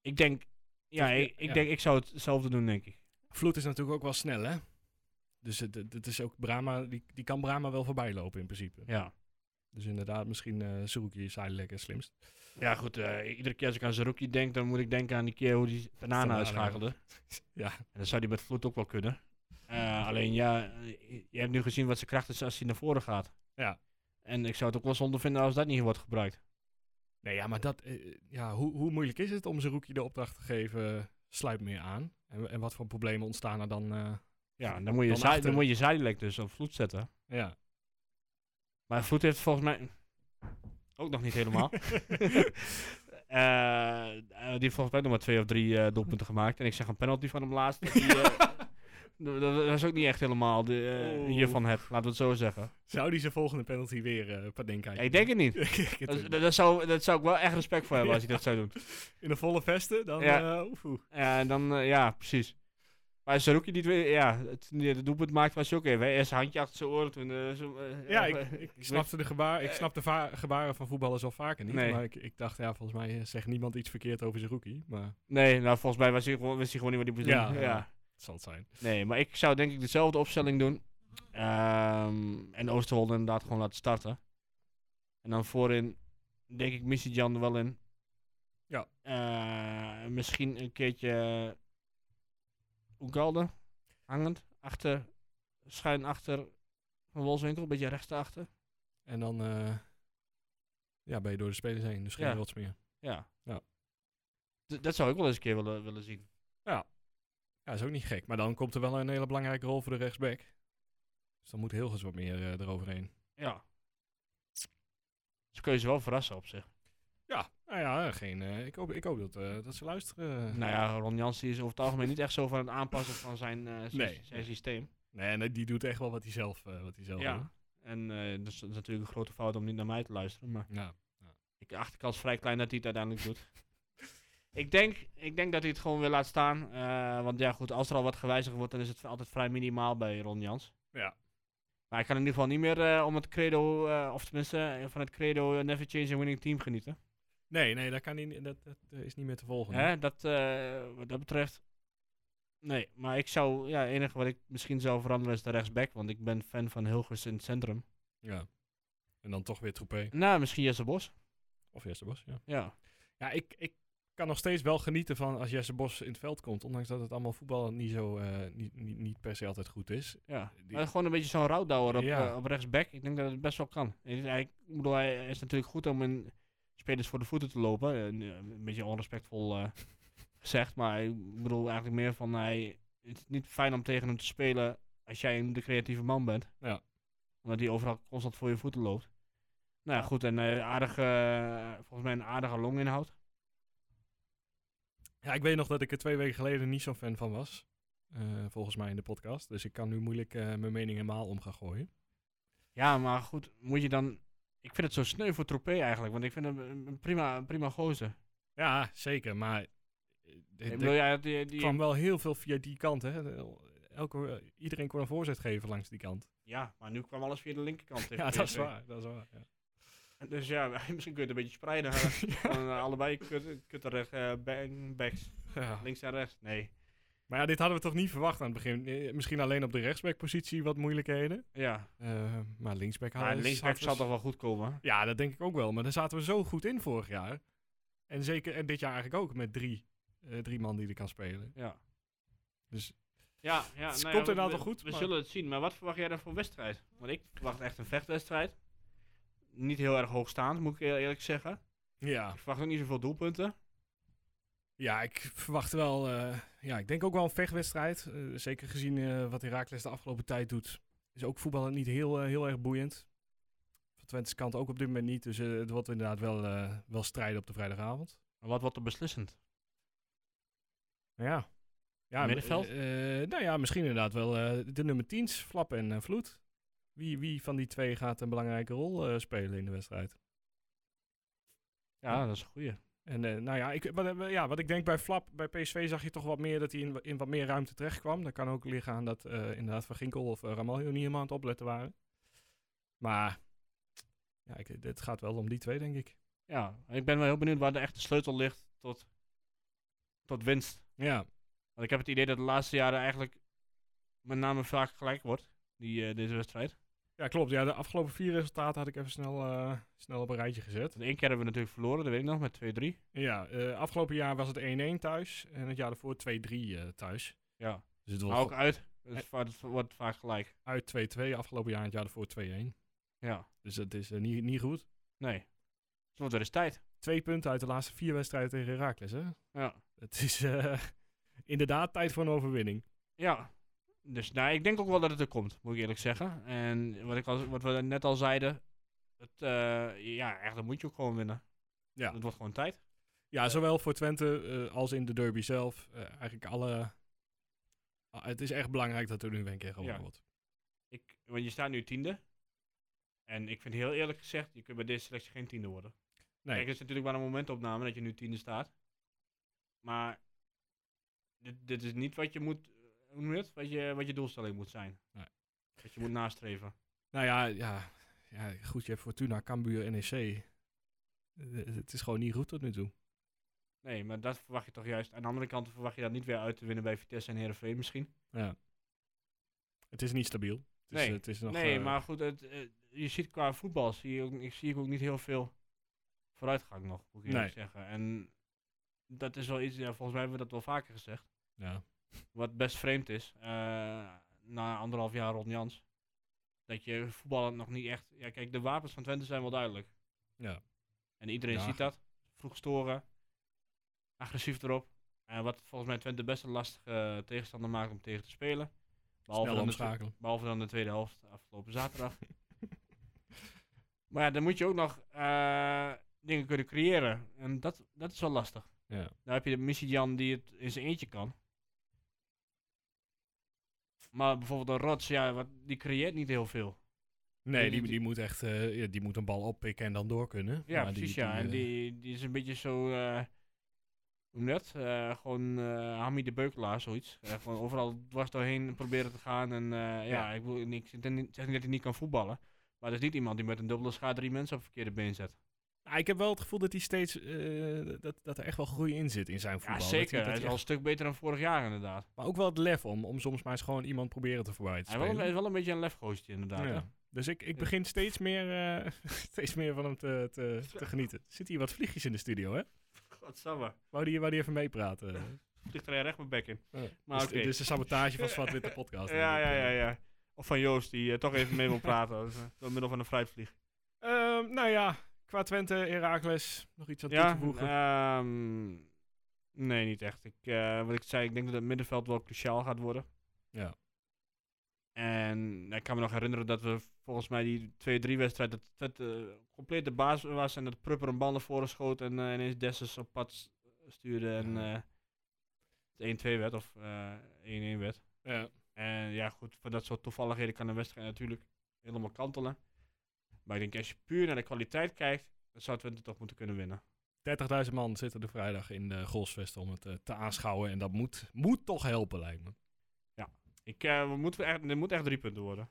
[SPEAKER 2] Ik denk, ja,
[SPEAKER 1] Dus,
[SPEAKER 2] ik, ik
[SPEAKER 1] ja.
[SPEAKER 2] denk, ik zou hetzelfde doen, denk ik.
[SPEAKER 1] Vloed is natuurlijk ook wel snel, hè? Dus het, het, het is ook Brahma, die, die kan Brahma wel voorbij lopen in principe.
[SPEAKER 2] Ja.
[SPEAKER 1] Dus inderdaad, misschien uh, is eigenlijk het slimst.
[SPEAKER 2] Ja, goed. eh, iedere keer als ik aan Zerouki denk, dan moet ik denken aan die keer hoe die Tanana. uitschakelde.
[SPEAKER 1] Ja.
[SPEAKER 2] En dat zou die met Vloed ook wel kunnen. Eh, alleen ja, je hebt nu gezien wat zijn kracht is als hij naar voren gaat.
[SPEAKER 1] Ja.
[SPEAKER 2] En ik zou het ook wel zonde vinden als dat niet wordt gebruikt.
[SPEAKER 1] Nee, ja, maar dat, eh, ja, hoe, hoe moeilijk is het om Zerouki de opdracht te geven? sluit meer aan. En, en wat voor problemen ontstaan er dan? eh,
[SPEAKER 2] Ja, dan moet je,
[SPEAKER 1] Dan
[SPEAKER 2] Zei-
[SPEAKER 1] achter.
[SPEAKER 2] dan moet je Zijdelijk dus op vloed zetten.
[SPEAKER 1] ja.
[SPEAKER 2] Maar Vloed heeft volgens mij ook nog niet helemaal. Eh, eh, die heeft volgens mij nog maar twee of drie eh, doelpunten gemaakt. En ik zeg een penalty van hem laatst. dat die, eh, dat dat is ook niet echt helemaal de, eh,
[SPEAKER 1] Oeh.
[SPEAKER 2] hiervan het, laten we het zo zeggen.
[SPEAKER 1] Zou die zijn volgende penalty weer uh, Panenka?
[SPEAKER 2] Ja, ik denk het niet. Dat, dat, dat zou, dat zou ik wel echt respect voor hebben als hij dat zou doen.
[SPEAKER 1] In de volle vesten, dan...
[SPEAKER 2] Ja.
[SPEAKER 1] eh, oef, oef.
[SPEAKER 2] Ja, dan, eh, ja, precies. Maar Saruki niet weer, ja, het, de doelpunt maakte was ook even. Eerst een handje achter zijn oren, toen eh, zo, eh,
[SPEAKER 1] Ja,
[SPEAKER 2] eh,
[SPEAKER 1] ik, ik, snapte de gebaar, ik snap de gebaren van voetballers al vaker niet.
[SPEAKER 2] Nee.
[SPEAKER 1] Maar ik, ik dacht, ja, volgens mij eh, zegt niemand iets verkeerd over zijn rookie. Maar
[SPEAKER 2] Nee, nou volgens mij was hij gewoon, wist hij gewoon niet wat hij
[SPEAKER 1] Ja, ja.
[SPEAKER 2] ja.
[SPEAKER 1] Zal het zijn.
[SPEAKER 2] Nee, maar ik zou denk ik dezelfde opstelling doen. Ehm, en Oosterwolde inderdaad gewoon laten starten. En dan voorin denk ik Missy Jan er wel in.
[SPEAKER 1] Ja.
[SPEAKER 2] Eh, misschien een keertje Oegalde. Hangend. Achter, schuin achter van Wolfswinkel. Een beetje rechts achter.
[SPEAKER 1] En dan eh, ja, ben je door de spelers heen, dus geen
[SPEAKER 2] Ja.
[SPEAKER 1] meer.
[SPEAKER 2] Ja.
[SPEAKER 1] Ja.
[SPEAKER 2] D- dat zou ik wel eens een keer willen, willen zien.
[SPEAKER 1] Ja, is ook niet gek. Maar dan komt er wel een hele belangrijke rol voor de rechtsback. Dus dan moet Hilgers wat meer eh, eroverheen.
[SPEAKER 2] Ja. Dus kun je ze wel verrassen op zich.
[SPEAKER 1] Ja, nou ja, geen, eh, ik, hoop, ik hoop dat, eh, dat ze luisteren.
[SPEAKER 2] Nou ja, Ron Jansen is over het algemeen niet echt zo van het aanpassen van zijn,
[SPEAKER 1] Nee,
[SPEAKER 2] zijn systeem.
[SPEAKER 1] Nee, nee, die doet echt wel wat hij zelf, wat hij zelf.
[SPEAKER 2] Ja. En eh dus dat is natuurlijk een grote fout om niet naar mij te luisteren. Maar
[SPEAKER 1] Ja.
[SPEAKER 2] ik acht de kans vrij klein dat hij het uiteindelijk doet. Ik, denk, ik denk dat hij het gewoon weer laat staan. eh, want ja, goed, als er al wat gewijzigd wordt, dan is het altijd vrij minimaal bij Ron Jans.
[SPEAKER 1] Ja.
[SPEAKER 2] Maar ik kan in ieder geval niet meer eh, om het credo, eh, of tenminste van het credo never change a winning team genieten.
[SPEAKER 1] Nee, nee, dat, kan niet, dat, dat is niet meer te volgen.
[SPEAKER 2] Hè, dat, wat dat betreft. Nee, maar ik zou, ja, het enige wat ik misschien zou veranderen is de rechtsback, want ik ben fan van Hilgers in het centrum.
[SPEAKER 1] Ja. En dan toch weer Troepé.
[SPEAKER 2] Nou, misschien Jesse Bos.
[SPEAKER 1] Of Jesse Bos, ja.
[SPEAKER 2] Ja.
[SPEAKER 1] Ja, ik, ik kan nog steeds wel genieten van als Jesse Bos in het veld komt. Ondanks dat het allemaal voetbal niet, zo, eh, niet, niet, niet per se altijd goed is.
[SPEAKER 2] ja.
[SPEAKER 1] Die-
[SPEAKER 2] Maar gewoon een beetje zo'n rouwdouwer op,
[SPEAKER 1] Ja.
[SPEAKER 2] eh, op rechtsback. Ik denk dat het best wel kan. Hij, ik bedoel, hij is natuurlijk goed om in spelers voor de voeten te lopen. Eh, een beetje onrespectvol eh, gezegd, maar ik bedoel eigenlijk meer van hij. Het is niet fijn om tegen hem te spelen als jij de creatieve man bent.
[SPEAKER 1] Ja.
[SPEAKER 2] Omdat hij overal constant voor je voeten loopt. Nou ja, goed, en aardige, eh, volgens mij een aardige longinhoud.
[SPEAKER 1] Ja, ik weet nog dat ik er twee weken geleden niet zo'n fan van was. eh, volgens mij in de podcast. Dus ik kan nu moeilijk eh, mijn mening helemaal om gaan gooien.
[SPEAKER 2] Ja, maar goed, moet je dan... Ik vind het zo sneu voor Troepé eigenlijk, want ik vind hem een, prima, een prima gozer.
[SPEAKER 1] Ja, zeker. Maar eh,
[SPEAKER 2] ja, die, die,
[SPEAKER 1] kwam wel heel veel via die kant. Hè. Elke, eh, iedereen kon een voorzet geven langs die kant.
[SPEAKER 2] ja, maar nu kwam alles via de linkerkant.
[SPEAKER 1] Ja, dat is waar. Dat is waar ja.
[SPEAKER 2] Dus ja, misschien kun je het een beetje spreiden. Van, eh, allebei kut, kutterig eh, ba- backs. Links en rechts. Nee.
[SPEAKER 1] Maar ja, dit hadden we toch niet verwacht aan het begin. Eh, Misschien alleen op de rechtsbackpositie wat moeilijkheden.
[SPEAKER 2] Ja,
[SPEAKER 1] maar linksback
[SPEAKER 2] maar
[SPEAKER 1] hadden
[SPEAKER 2] linksback zal toch wel goed komen.
[SPEAKER 1] Ja, dat denk ik ook wel. Maar daar zaten we zo goed in vorig jaar. En zeker en dit jaar eigenlijk ook met drie, drie man die er kan spelen.
[SPEAKER 2] Ja.
[SPEAKER 1] Dus
[SPEAKER 2] Ja, ja,
[SPEAKER 1] Het
[SPEAKER 2] nou
[SPEAKER 1] komt
[SPEAKER 2] ja,
[SPEAKER 1] inderdaad
[SPEAKER 2] we-
[SPEAKER 1] wel goed,
[SPEAKER 2] We
[SPEAKER 1] maar-
[SPEAKER 2] zullen het zien. Maar wat verwacht jij dan voor wedstrijd? Want ik verwacht echt een vechtwedstrijd. Niet heel erg hoogstaand, moet ik heel eerlijk zeggen.
[SPEAKER 1] ja,
[SPEAKER 2] Ik verwacht ook niet zoveel doelpunten.
[SPEAKER 1] ja ik verwacht wel... eh, ja, ik denk ook wel een vechtwedstrijd. Eh, zeker gezien eh, wat Herakles de afgelopen tijd doet. Is ook voetballen niet heel, heel erg boeiend. Van Twente's kant ook op dit moment niet. Dus eh, het wordt inderdaad wel, eh, wel strijden op de vrijdagavond.
[SPEAKER 2] Maar wat wordt er beslissend?
[SPEAKER 1] Ja. ja
[SPEAKER 2] Middenveld?
[SPEAKER 1] nou ja, misschien inderdaad wel eh, de nummer 10's, Flap en Vloed. Wie, wie van die twee gaat een belangrijke rol eh, spelen in de wedstrijd?
[SPEAKER 2] Ja, dat is een goeie.
[SPEAKER 1] En eh, nou ja ik, wat, eh, ja, wat ik denk bij Flap, bij PSV zag je toch wat meer dat hij in, in wat meer ruimte terecht kwam. Dat kan ook liggen aan dat inderdaad Van Ginkel of Ramaljo niet helemaal aan het opletten waren. Maar ja, ik, het gaat wel om die twee, denk ik.
[SPEAKER 2] Ja, ik ben wel heel benieuwd waar de echte sleutel ligt tot, tot winst.
[SPEAKER 1] Ja,
[SPEAKER 2] Want ik heb het idee dat de laatste jaren eigenlijk met name vaak gelijk wordt, die, deze wedstrijd.
[SPEAKER 1] Ja klopt. Ja, de afgelopen vier resultaten had ik even snel, eh, snel op een rijtje gezet.
[SPEAKER 2] Want één keer hebben we natuurlijk verloren, dat weet ik nog, met 2-3.
[SPEAKER 1] Ja, eh, afgelopen jaar was het 1-1 thuis en het jaar daarvoor 2-3 eh, thuis.
[SPEAKER 2] Ja,
[SPEAKER 1] Dus het
[SPEAKER 2] maar ook uit. Dus het wordt vaak gelijk.
[SPEAKER 1] uit 2-2, afgelopen jaar en het jaar daarvoor 2-1.
[SPEAKER 2] Ja,
[SPEAKER 1] Dus dat is eh, niet, niet goed.
[SPEAKER 2] nee. Het wordt weer eens tijd.
[SPEAKER 1] Twee punten uit de laatste vier wedstrijden tegen Herakles, hè?
[SPEAKER 2] Ja.
[SPEAKER 1] Het is, Inderdaad, tijd voor een overwinning.
[SPEAKER 2] Ja. Dus nou, ik denk ook wel dat het er komt, moet ik eerlijk zeggen. En wat, ik al, wat we net al zeiden, het, eh, ja, eigenlijk moet je ook gewoon winnen.
[SPEAKER 1] Ja.
[SPEAKER 2] Het wordt gewoon tijd.
[SPEAKER 1] Ja, zowel voor Twente eh, als in de derby zelf. Eh, eigenlijk alle... Ah, het is echt belangrijk dat er nu een keer gewonnen
[SPEAKER 2] Ja.
[SPEAKER 1] wordt.
[SPEAKER 2] Ik, want je staat nu tiende. En ik vind heel eerlijk gezegd, je kunt bij deze selectie geen tiende worden.
[SPEAKER 1] Nee,
[SPEAKER 2] Kijk, het is natuurlijk maar een momentopname dat je nu tiende staat. Maar dit, dit is niet wat je moet, hoe noem je het? Wat je, wat je doelstelling moet zijn.
[SPEAKER 1] Nee.
[SPEAKER 2] Wat je moet nastreven.
[SPEAKER 1] nou ja, ja, ja, goed, je hebt Fortuna, Cambuur, NEC. Eh, het is gewoon niet goed tot nu toe.
[SPEAKER 2] Nee, maar dat verwacht je toch juist. Aan de andere kant verwacht je dat niet weer uit te winnen bij Vitesse en Heerenveen misschien.
[SPEAKER 1] Ja. Het is niet stabiel. Het is,
[SPEAKER 2] Nee.
[SPEAKER 1] het is nog,
[SPEAKER 2] nee,
[SPEAKER 1] eh,
[SPEAKER 2] maar goed, het, eh, je ziet qua voetbal, zie je ook, ik zie ook niet heel veel vooruitgang nog, moet ik
[SPEAKER 1] Nee.
[SPEAKER 2] zeggen. En dat is wel iets, ja, volgens mij hebben we dat wel vaker gezegd.
[SPEAKER 1] Ja.
[SPEAKER 2] Wat best vreemd is, eh, na anderhalf jaar Ron Jans. Dat je voetballen nog niet echt... Ja, kijk, de wapens van Twente zijn wel duidelijk.
[SPEAKER 1] Ja.
[SPEAKER 2] En iedereen
[SPEAKER 1] Ja.
[SPEAKER 2] ziet dat. Vroeg storen. Agressief erop. En wat volgens mij Twente best een lastige tegenstander maakt om tegen te spelen. Behalve dan, de, behalve dan de tweede helft afgelopen zaterdag. maar ja, dan moet je ook nog eh, dingen kunnen creëren. En dat, dat is wel lastig.
[SPEAKER 1] Ja.
[SPEAKER 2] Dan heb je de missie Jan die het in zijn eentje kan. Maar bijvoorbeeld een Rots, ja, wat, die creëert niet heel veel.
[SPEAKER 1] Nee,
[SPEAKER 2] Die-
[SPEAKER 1] die, moet echt eh, ja, die moet een bal oppikken en dan door kunnen.
[SPEAKER 2] Ja,
[SPEAKER 1] Maar die-
[SPEAKER 2] precies, ja.
[SPEAKER 1] die,
[SPEAKER 2] en
[SPEAKER 1] eh,
[SPEAKER 2] die, die is een beetje zo, eh hoe? Eh, gewoon eh Hamid de Beukelaar, zoiets. Eh, gewoon overal dwars doorheen proberen te gaan. En eh, ja,
[SPEAKER 1] Ja.
[SPEAKER 2] ik, wil, ik niet zeg niet dat hij niet kan voetballen. Maar dat is niet iemand die met een dubbele schaar drie mensen op het verkeerde been zet.
[SPEAKER 1] Nou, ik heb wel het gevoel dat hij steeds eh, dat, dat er echt wel groei in zit in zijn voetbal.
[SPEAKER 2] Ja, zeker. hij is
[SPEAKER 1] echt-
[SPEAKER 2] al een stuk beter dan vorig jaar, inderdaad.
[SPEAKER 1] Maar ook wel het lef om, om soms maar eens gewoon iemand proberen te voorbij te
[SPEAKER 2] Hij is wel,
[SPEAKER 1] spelen.
[SPEAKER 2] een- hij is wel een beetje een lefgoostje, inderdaad.
[SPEAKER 1] Ja. Dus ik, ik begin steeds meer, eh, steeds meer van hem te, te, te genieten. Er zitten hier wat vliegjes in de studio, hè?
[SPEAKER 2] Godsamme.
[SPEAKER 1] Wou die, wou die even meepraten?
[SPEAKER 2] Vliegt er recht mijn bek in.
[SPEAKER 1] Ja.
[SPEAKER 2] Maar
[SPEAKER 1] dus, dus de sabotage van Zwart Witte Podcast.
[SPEAKER 2] Ja, ja, ja, ja. Of van Joost, die eh, toch even mee wil praten. Door middel van een fruitvlieg.
[SPEAKER 1] Ehm, nou ja, qua Twente, Heracles, nog iets aan toe
[SPEAKER 2] Ja,
[SPEAKER 1] te voegen?
[SPEAKER 2] ehm, nee, niet echt. Ik, eh, wat ik zei, ik denk dat het middenveld wel cruciaal gaat worden.
[SPEAKER 1] Ja.
[SPEAKER 2] En ik kan me nog herinneren dat we volgens mij die 2-3 wedstrijd, dat Twente eh, compleet de baas was en dat Prupper een bal naar voren schoot en eh, ineens Dessus op pad stuurde en
[SPEAKER 1] Ja.
[SPEAKER 2] eh, het 1-2 werd of eh 1-1 werd.
[SPEAKER 1] Ja.
[SPEAKER 2] En ja, goed, voor dat soort toevalligheden kan een wedstrijd natuurlijk helemaal kantelen. Maar ik denk, als je puur naar de kwaliteit kijkt, dan zou Twente toch moeten kunnen winnen.
[SPEAKER 1] 30.000 man zitten er vrijdag in de Golsvest om het eh, te aanschouwen. En dat moet, moet toch helpen, lijkt me.
[SPEAKER 2] Ik, eh, we moeten echt, er moet echt drie punten worden.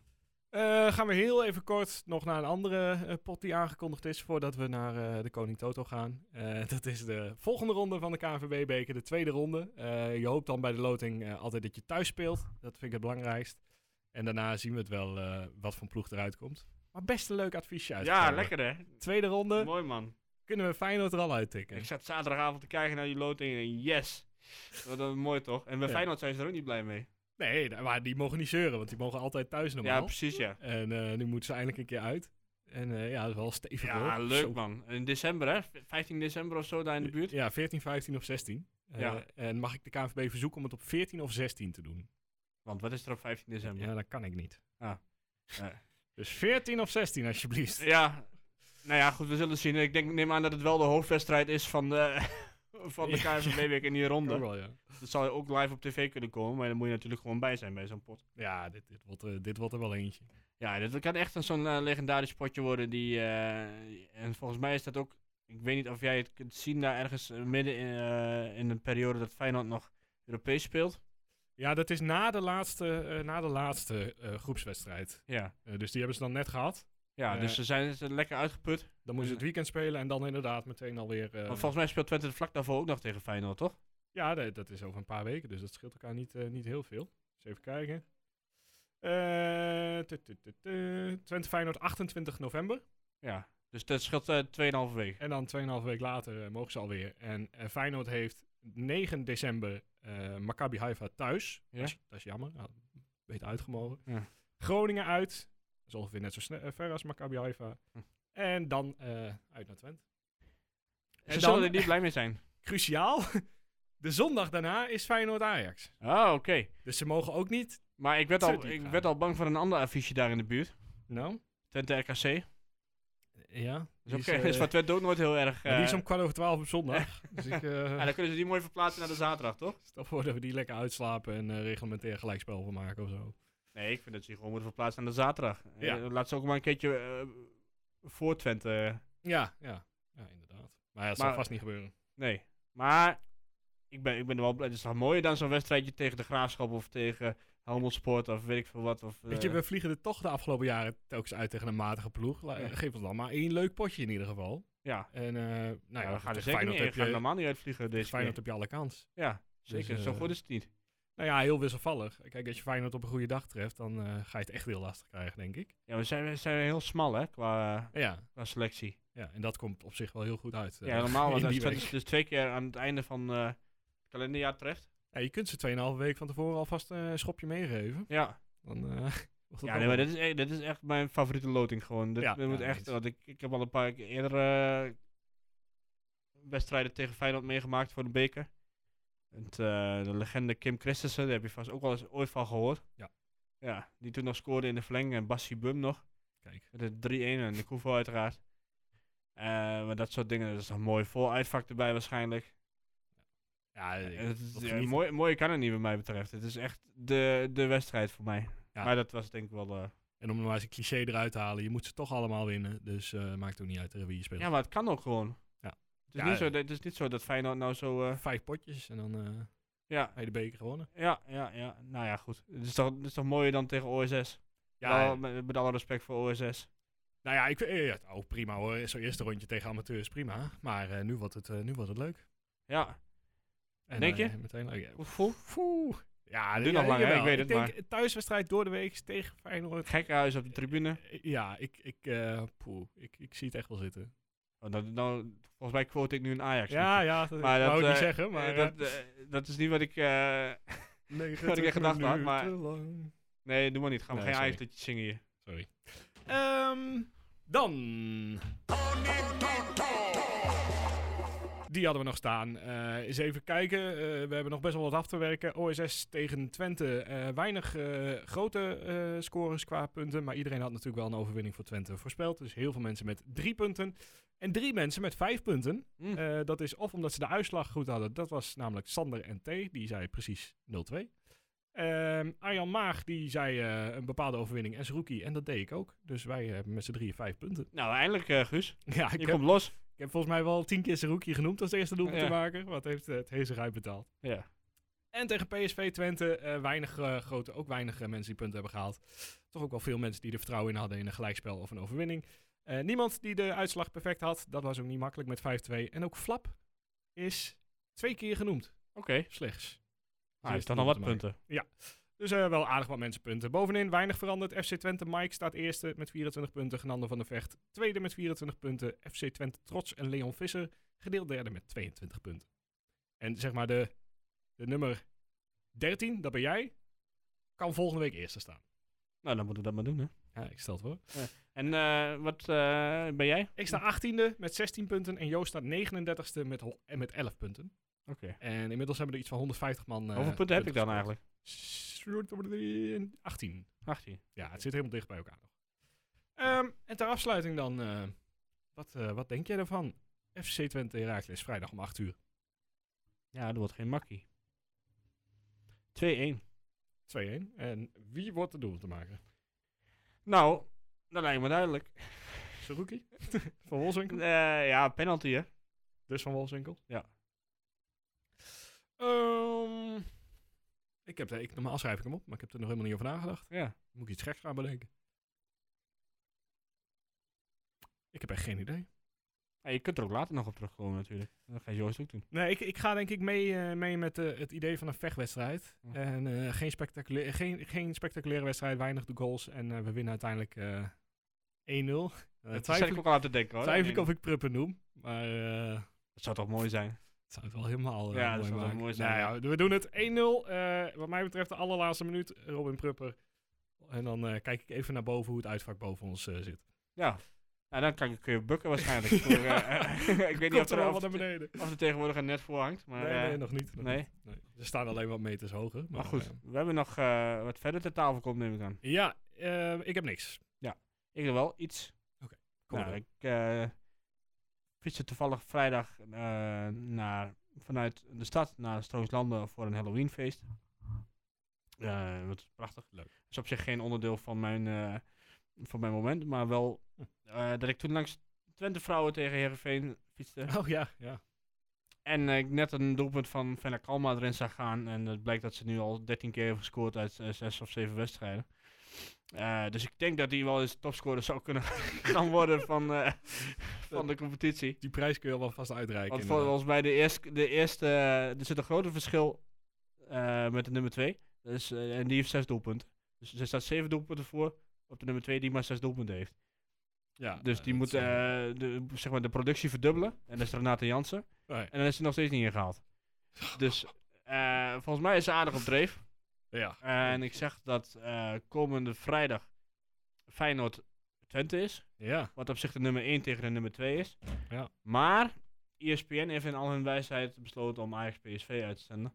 [SPEAKER 1] Eh, gaan we heel even kort nog naar een andere pot die aangekondigd is voordat we naar eh, de Koning Toto gaan. Eh, dat is de volgende ronde van de KNVB-beker, de tweede ronde. Eh, je hoopt dan bij de loting eh, altijd dat je thuis speelt. Dat vind ik het belangrijkst. En daarna zien we het wel eh, wat voor ploeg eruit komt. Maar best een leuk adviesje uit.
[SPEAKER 2] Ja, lekker hè?
[SPEAKER 1] Tweede ronde,
[SPEAKER 2] Mooi man.
[SPEAKER 1] kunnen we Feyenoord er al uittikken.
[SPEAKER 2] Ik zat zaterdagavond te kijken naar die loting en yes. Dat was mooi toch? En bij
[SPEAKER 1] Ja.
[SPEAKER 2] Feyenoord zijn ze er ook niet blij mee.
[SPEAKER 1] Nee, maar die mogen niet zeuren, want die mogen altijd thuis normaal.
[SPEAKER 2] Ja, precies ja.
[SPEAKER 1] En eh, nu moeten ze eindelijk een keer uit. En eh, ja, dat is wel stevig
[SPEAKER 2] Ja,
[SPEAKER 1] hoor.
[SPEAKER 2] leuk
[SPEAKER 1] Zo.
[SPEAKER 2] man. In december hè? 15 december of zo daar in de buurt.
[SPEAKER 1] Ja, 14, 15 of 16. Eh,
[SPEAKER 2] Ja.
[SPEAKER 1] En mag ik de KNVB verzoeken om het op 14 of 16 te doen?
[SPEAKER 2] Want wat is er op 15 december?
[SPEAKER 1] Ja, dat kan ik niet.
[SPEAKER 2] Ah.
[SPEAKER 1] Dus 14 of 16 alsjeblieft.
[SPEAKER 2] Ja, nou ja, goed, we zullen zien. Ik denk, neem aan dat het wel de hoofdwedstrijd is van de, van de KNVB-week in die ronde.
[SPEAKER 1] wel, ja.
[SPEAKER 2] Dat zal ook live op tv kunnen komen, maar dan moet je natuurlijk gewoon bij zijn bij zo'n pot.
[SPEAKER 1] Ja, dit, dit, wordt, eh, dit wordt er wel eentje.
[SPEAKER 2] Ja, dit kan echt een zo'n eh, legendarisch potje worden die... eh, en volgens mij is dat ook... Ik weet niet of jij het kunt zien daar ergens midden in, in een periode dat Feyenoord nog Europees speelt.
[SPEAKER 1] Ja, dat is na de laatste, eh, na de laatste eh, groepswedstrijd.
[SPEAKER 2] Ja,
[SPEAKER 1] Eh, dus die hebben ze dan net gehad.
[SPEAKER 2] ja dus ze zijn lekker uitgeput.
[SPEAKER 1] Dan moeten ze het weekend spelen en dan inderdaad meteen alweer...
[SPEAKER 2] Want volgens mij speelt Twente vlak daarvoor ook nog tegen Feyenoord, toch?
[SPEAKER 1] Ja, dat, dat is over een paar weken, dus dat scheelt elkaar niet, niet heel veel. Dus even kijken. Twente Feyenoord 28 november.
[SPEAKER 2] Ja, dus dat scheelt eh 2,5 weken.
[SPEAKER 1] En dan 2,5 week later mogen ze alweer. En Feyenoord heeft 9 december eh Maccabi Haifa thuis.
[SPEAKER 2] Ja.
[SPEAKER 1] Dat, is, dat is jammer. Nou, beter uitgemogen.
[SPEAKER 2] Ja.
[SPEAKER 1] Groningen uit. Dat is ongeveer net zo eh, ver als Maccabi Haifa.
[SPEAKER 2] Hm.
[SPEAKER 1] En dan eh, uit naar Twente.
[SPEAKER 2] Ze
[SPEAKER 1] En
[SPEAKER 2] zullen
[SPEAKER 1] dan,
[SPEAKER 2] er niet blij mee zijn.
[SPEAKER 1] cruciaal, De zondag daarna is Feyenoord-Ajax.
[SPEAKER 2] Ah, oké.
[SPEAKER 1] Dus ze mogen ook niet...
[SPEAKER 2] Maar ik werd, al, ik
[SPEAKER 1] gaan.
[SPEAKER 2] werd al bang voor een ander affiche daar in de buurt.
[SPEAKER 1] Nou?
[SPEAKER 2] Twente RKC.
[SPEAKER 1] Ja.
[SPEAKER 2] Dus
[SPEAKER 1] die
[SPEAKER 2] oké,
[SPEAKER 1] is,
[SPEAKER 2] is
[SPEAKER 1] eh,
[SPEAKER 2] van Twente ook nooit heel erg...
[SPEAKER 1] die is
[SPEAKER 2] eh,
[SPEAKER 1] om kwart over twaalf op zondag. dus ik eh,
[SPEAKER 2] ja, dan kunnen ze die mooi verplaatsen naar de zaterdag, toch?
[SPEAKER 1] stel voor dat we die lekker uitslapen en eh, reglementair gelijkspel van maken of zo.
[SPEAKER 2] Nee, ik vind dat ze die gewoon moeten verplaatsen naar de zaterdag.
[SPEAKER 1] Ja.
[SPEAKER 2] Eh, laat ze ook maar een keertje eh, voor Twente... eh,
[SPEAKER 1] Ja, ja. Ja, inderdaad. Maar ja, dat zal vast niet gebeuren.
[SPEAKER 2] nee. Maar ik ben, ik ben er wel blij. Het is toch mooier dan zo'n wedstrijdje tegen de Graafschap of tegen Helmond of weet ik veel wat. Of,
[SPEAKER 1] Weet je,
[SPEAKER 2] eh,
[SPEAKER 1] we vliegen er toch de afgelopen jaren telkens uit tegen een matige ploeg.
[SPEAKER 2] Ja.
[SPEAKER 1] Geef ons dan maar één leuk potje in ieder geval.
[SPEAKER 2] ja.
[SPEAKER 1] En eh nou ja,
[SPEAKER 2] we gaan er zeker niet We gaan
[SPEAKER 1] je,
[SPEAKER 2] normaal niet uitvliegen deze
[SPEAKER 1] Feyenoord heb je alle kans.
[SPEAKER 2] Ja, zeker.
[SPEAKER 1] Dus,
[SPEAKER 2] Zo
[SPEAKER 1] eh,
[SPEAKER 2] goed is het niet.
[SPEAKER 1] Nou ja, heel wisselvallig. Kijk, als je Feyenoord op een goede dag treft, dan ga je het echt heel lastig krijgen, denk ik.
[SPEAKER 2] Ja, we zijn, we zijn heel smal hè, qua,
[SPEAKER 1] Ja,
[SPEAKER 2] qua selectie.
[SPEAKER 1] ja en dat komt op zich wel heel goed uit.
[SPEAKER 2] ja, normaal Twente
[SPEAKER 1] week.
[SPEAKER 2] dus twee keer aan het einde van het kalenderjaar terecht.
[SPEAKER 1] Ja, je kunt ze 2,5 week van tevoren alvast eh, een schopje meegeven.
[SPEAKER 2] Ja,
[SPEAKER 1] Dan eh,
[SPEAKER 2] ja nee, maar dit is, e- dit is echt mijn favoriete loting gewoon. Dit,
[SPEAKER 1] Ja,
[SPEAKER 2] moet
[SPEAKER 1] ja,
[SPEAKER 2] echt, want ik, ik heb al een paar keer eerder eh, wedstrijden tegen Feyenoord meegemaakt voor de beker. Het, de legende Kim Christensen, daar heb je vast ook wel eens ooit van gehoord.
[SPEAKER 1] Ja.
[SPEAKER 2] Ja, die toen nog scoorde in de verlenging en Bassi Bum nog.
[SPEAKER 1] Kijk.
[SPEAKER 2] Met de 3-1 en de Koevo uiteraard. Maar dat soort dingen, dat is toch mooi. Vol uitvak erbij waarschijnlijk.
[SPEAKER 1] Ja,
[SPEAKER 2] Eh, het ja,
[SPEAKER 1] geniet.
[SPEAKER 2] mooi, mooier kan het niet wat mij betreft. Het is echt de, de wedstrijd voor mij.
[SPEAKER 1] Ja.
[SPEAKER 2] Maar dat was denk ik wel... eh,
[SPEAKER 1] En om nog maar eens een cliché eruit te halen, je moet ze toch allemaal winnen. Dus eh, maakt ook niet uit wie je speelt.
[SPEAKER 2] ja, maar het kan ook gewoon.
[SPEAKER 1] Ja.
[SPEAKER 2] Het is,
[SPEAKER 1] Ja,
[SPEAKER 2] niet, zo, het is niet zo dat Feyenoord nou zo... eh,
[SPEAKER 1] Vijf potjes en dan eh
[SPEAKER 2] ja,
[SPEAKER 1] heb je de beker gewonnen.
[SPEAKER 2] ja, ja, ja. Nou ja, goed. Het is toch, het is toch mooier dan tegen OSS?
[SPEAKER 1] Ja,
[SPEAKER 2] met, met alle respect voor OSS.
[SPEAKER 1] nou ja, ik, eh, ja, oh, prima hoor. Zo'n eerste rondje tegen amateurs, prima. Maar eh, nu, wordt het, eh, nu wordt het leuk.
[SPEAKER 2] Ja.
[SPEAKER 1] En,
[SPEAKER 2] Denk
[SPEAKER 1] eh,
[SPEAKER 2] je?
[SPEAKER 1] meteen leuk. Ja, Poeh. Ja,
[SPEAKER 2] Duurt nog lang, hè? Ik weet het,
[SPEAKER 1] denk, een thuiswedstrijd door de week tegen Feyenoord.
[SPEAKER 2] Gekkenhuis op de tribune.
[SPEAKER 1] Eh, Ja, ik, ik, eh, poeh, ik, ik zie het echt wel zitten.
[SPEAKER 2] Oh, dat, nou, volgens mij quote ik nu een Ajax.
[SPEAKER 1] Ja, ja, dat
[SPEAKER 2] Maar
[SPEAKER 1] wou
[SPEAKER 2] dat,
[SPEAKER 1] ik niet
[SPEAKER 2] eh,
[SPEAKER 1] zeggen, maar...
[SPEAKER 2] Eh, dat, eh, dat is niet wat ik... eh, wat ik echt gedacht had, maar-
[SPEAKER 1] lang.
[SPEAKER 2] nee, doe maar niet. Gaan we
[SPEAKER 1] Nee,
[SPEAKER 2] geen
[SPEAKER 1] sorry.
[SPEAKER 2] Ajax liedjes zingen hier.
[SPEAKER 1] Sorry. Ehm, dan. Die hadden we nog staan. Eh eens even kijken. Eh, we hebben nog best wel wat af te werken. OSS tegen Twente. Eh, weinig grote scores qua punten. Maar iedereen had natuurlijk wel een overwinning voor Twente voorspeld. Dus heel veel mensen met drie punten. En drie mensen met vijf punten. Eh, dat is of omdat ze de uitslag goed hadden. Dat was namelijk Sander en T. Die zei precies 0-2. Ehm Arjan Maag die zei een bepaalde overwinning en Zerouki. En dat deed ik ook. Dus wij hebben met z'n drieën vijf punten.
[SPEAKER 2] Nou, eindelijk Guus.
[SPEAKER 1] Ja, ik
[SPEAKER 2] Je
[SPEAKER 1] heb,
[SPEAKER 2] komt los.
[SPEAKER 1] Ik heb volgens mij wel tien keer Zerouki genoemd als eerste doelpunt
[SPEAKER 2] Ja.
[SPEAKER 1] te maken. Wat heeft eh, het Hezer uitbetaald.
[SPEAKER 2] Ja.
[SPEAKER 1] En tegen PSV Twente eh, weinig eh, grote, ook weinig mensen die punten hebben gehaald. Toch ook wel veel mensen die er vertrouwen in hadden in een gelijkspel of een overwinning. Niemand die de uitslag perfect had. Dat was ook niet makkelijk met 5-2. En ook Flap is twee keer genoemd.
[SPEAKER 2] Oké.
[SPEAKER 1] Slechts.
[SPEAKER 2] Nou, heeft
[SPEAKER 1] eerste
[SPEAKER 2] dan nog wat punten.
[SPEAKER 1] Dus eh, wel aardig wat mensen punten. Bovenin weinig veranderd. FC Twente Mike staat eerste met 24 punten. Genando van der Vecht tweede met 24 punten. FC Twente Trots en Leon Visser gedeeld derde met 22 punten. En zeg maar de, de nummer 13, dat ben jij, kan volgende week eerste staan.
[SPEAKER 2] Nou, dan moeten we dat maar doen, hè.
[SPEAKER 1] Ja, ik stel het voor.
[SPEAKER 2] En eh, wat eh, ben jij?
[SPEAKER 1] Ik sta 18e met 16 punten en Joost staat 39e met, met 11 punten.
[SPEAKER 2] Oké.
[SPEAKER 1] En inmiddels hebben er iets van 150 man.
[SPEAKER 2] Hoeveel punten heb ik dan eigenlijk?
[SPEAKER 1] 18.
[SPEAKER 2] 18.
[SPEAKER 1] Ja, het zit helemaal dicht bij elkaar nog. Ehm, en ter afsluiting dan, eh, wat, eh, wat denk jij ervan? FC Twente Heracles, vrijdag om 8 uur.
[SPEAKER 2] Ja, dat wordt geen makkie. 2-1.
[SPEAKER 1] 2-1. En wie wordt de doel te maken?
[SPEAKER 2] Nou, dat lijkt me duidelijk.
[SPEAKER 1] Saruki? van Wolfswinkel?
[SPEAKER 2] Eh, ja, penalty, hè.
[SPEAKER 1] Dus van Wolfswinkel?
[SPEAKER 2] Ja.
[SPEAKER 1] Ehm, ik heb, ik, normaal schrijf ik hem op, maar ik heb er nog helemaal niet over nagedacht.
[SPEAKER 2] Ja.
[SPEAKER 1] Moet ik iets geks gaan bedenken? Ik heb echt geen idee.
[SPEAKER 2] Ja, je kunt er ook later nog op terugkomen natuurlijk. Dat ga je Joost ook doen.
[SPEAKER 1] Nee, ik, ik ga denk ik mee, eh, mee met eh, het idee van een vechtwedstrijd.
[SPEAKER 2] Ja.
[SPEAKER 1] En eh, geen, spectaculair, geen, geen spectaculaire wedstrijd, weinig de goals. En we winnen uiteindelijk eh 1-0. Uh,
[SPEAKER 2] Dat
[SPEAKER 1] twijfel
[SPEAKER 2] ik ook al aan te denken hoor.
[SPEAKER 1] twijfel ik of ik Pruppen noem. Maar
[SPEAKER 2] Dat zou toch mooi zijn?
[SPEAKER 1] Het zou het wel helemaal eh,
[SPEAKER 2] Ja, dat
[SPEAKER 1] mooi maken.
[SPEAKER 2] mooi zijn,
[SPEAKER 1] Nou ja, we doen het 1-0. eh, wat mij betreft de allerlaatste minuut, Robin Prupper. En dan eh, kijk ik even naar boven hoe het uitvak boven ons zit.
[SPEAKER 2] Ja. Nou, dan kan kun je bukken waarschijnlijk. voor, ik weet niet of
[SPEAKER 1] er
[SPEAKER 2] er, of,
[SPEAKER 1] naar beneden.
[SPEAKER 2] of er tegenwoordig een net voor hangt. Maar,
[SPEAKER 1] nee, nee, nog niet. nog
[SPEAKER 2] nee.
[SPEAKER 1] niet. Nee. Ze staan alleen wat meters hoger. Maar,
[SPEAKER 2] maar goed, we hebben nog wat verder ter tafel komt, neem ik aan.
[SPEAKER 1] ja, ik heb niks.
[SPEAKER 2] Ik heb wel iets.
[SPEAKER 1] Kom
[SPEAKER 2] nou, ik fietste toevallig vrijdag eh, naar, vanuit de stad naar Strooslanden voor een Halloweenfeest. Eh wat prachtig.
[SPEAKER 1] Leuk.
[SPEAKER 2] Dat is op zich geen onderdeel van mijn, eh, van mijn moment, maar wel
[SPEAKER 1] Hm.
[SPEAKER 2] dat ik toen langs Twente vrouwen door Heerenveen fietste.
[SPEAKER 1] Oh ja, ja.
[SPEAKER 2] En ik net een doelpunt van Fenna Kalma erin zag gaan. En het blijkt dat ze nu al 13 keer heeft gescoord uit eh, zes of zeven wedstrijden. Eh, dus ik denk dat hij wel eens topscorer zou kunnen gaan worden van, eh, van de competitie.
[SPEAKER 1] Die prijs kun je wel vast uitreiken.
[SPEAKER 2] Want
[SPEAKER 1] inderdaad.
[SPEAKER 2] volgens mij de eerste, de eerste er zit een groter verschil eh, met de nummer 2. Dus, en die heeft zes doelpunten. Dus er staat zeven doelpunten voor op de nummer 2 die maar zes doelpunten heeft.
[SPEAKER 1] ja,
[SPEAKER 2] Dus die moet de, zeg maar de productie verdubbelen. En dat is Renate Jansen.
[SPEAKER 1] ja.
[SPEAKER 2] En dan is hij nog steeds niet ingehaald. Dus volgens mij is ze aardig op dreef.
[SPEAKER 1] Ja.
[SPEAKER 2] En ik zeg dat eh, komende vrijdag Feyenoord Twente is.
[SPEAKER 1] Ja,
[SPEAKER 2] Wat op zich de nummer 1 tegen de nummer 2 is.
[SPEAKER 1] Ja.
[SPEAKER 2] Maar ESPN heeft in al hun wijsheid besloten om Ajax PSV uit te zenden.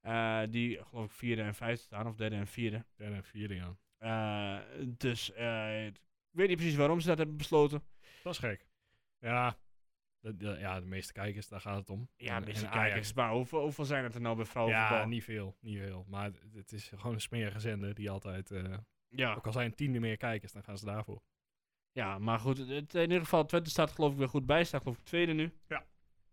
[SPEAKER 2] Eh, die geloof ik vierde en vijfde staan, of derde en vierde.
[SPEAKER 1] derde en vierde, ja.
[SPEAKER 2] Eh, dus ik weet niet precies waarom ze dat hebben besloten.
[SPEAKER 1] Dat is gek. Ja, de, de- ja, de meeste kijkers, daar gaat het om.
[SPEAKER 2] Ja, een beetje
[SPEAKER 1] en Ajax-
[SPEAKER 2] kijkers. Maar hoeveel, hoeveel zijn het er nou bij vrouwenvoetbal?
[SPEAKER 1] Ja, niet veel, niet veel. Maar het, het is gewoon een smerige zender die altijd... eh,
[SPEAKER 2] ja.
[SPEAKER 1] ook al zijn tiende meer kijkers, dan gaan ze daarvoor.
[SPEAKER 2] Ja, maar goed, het, in ieder geval, Twente staat geloof ik weer goed bij. Staat geloof ik tweede nu.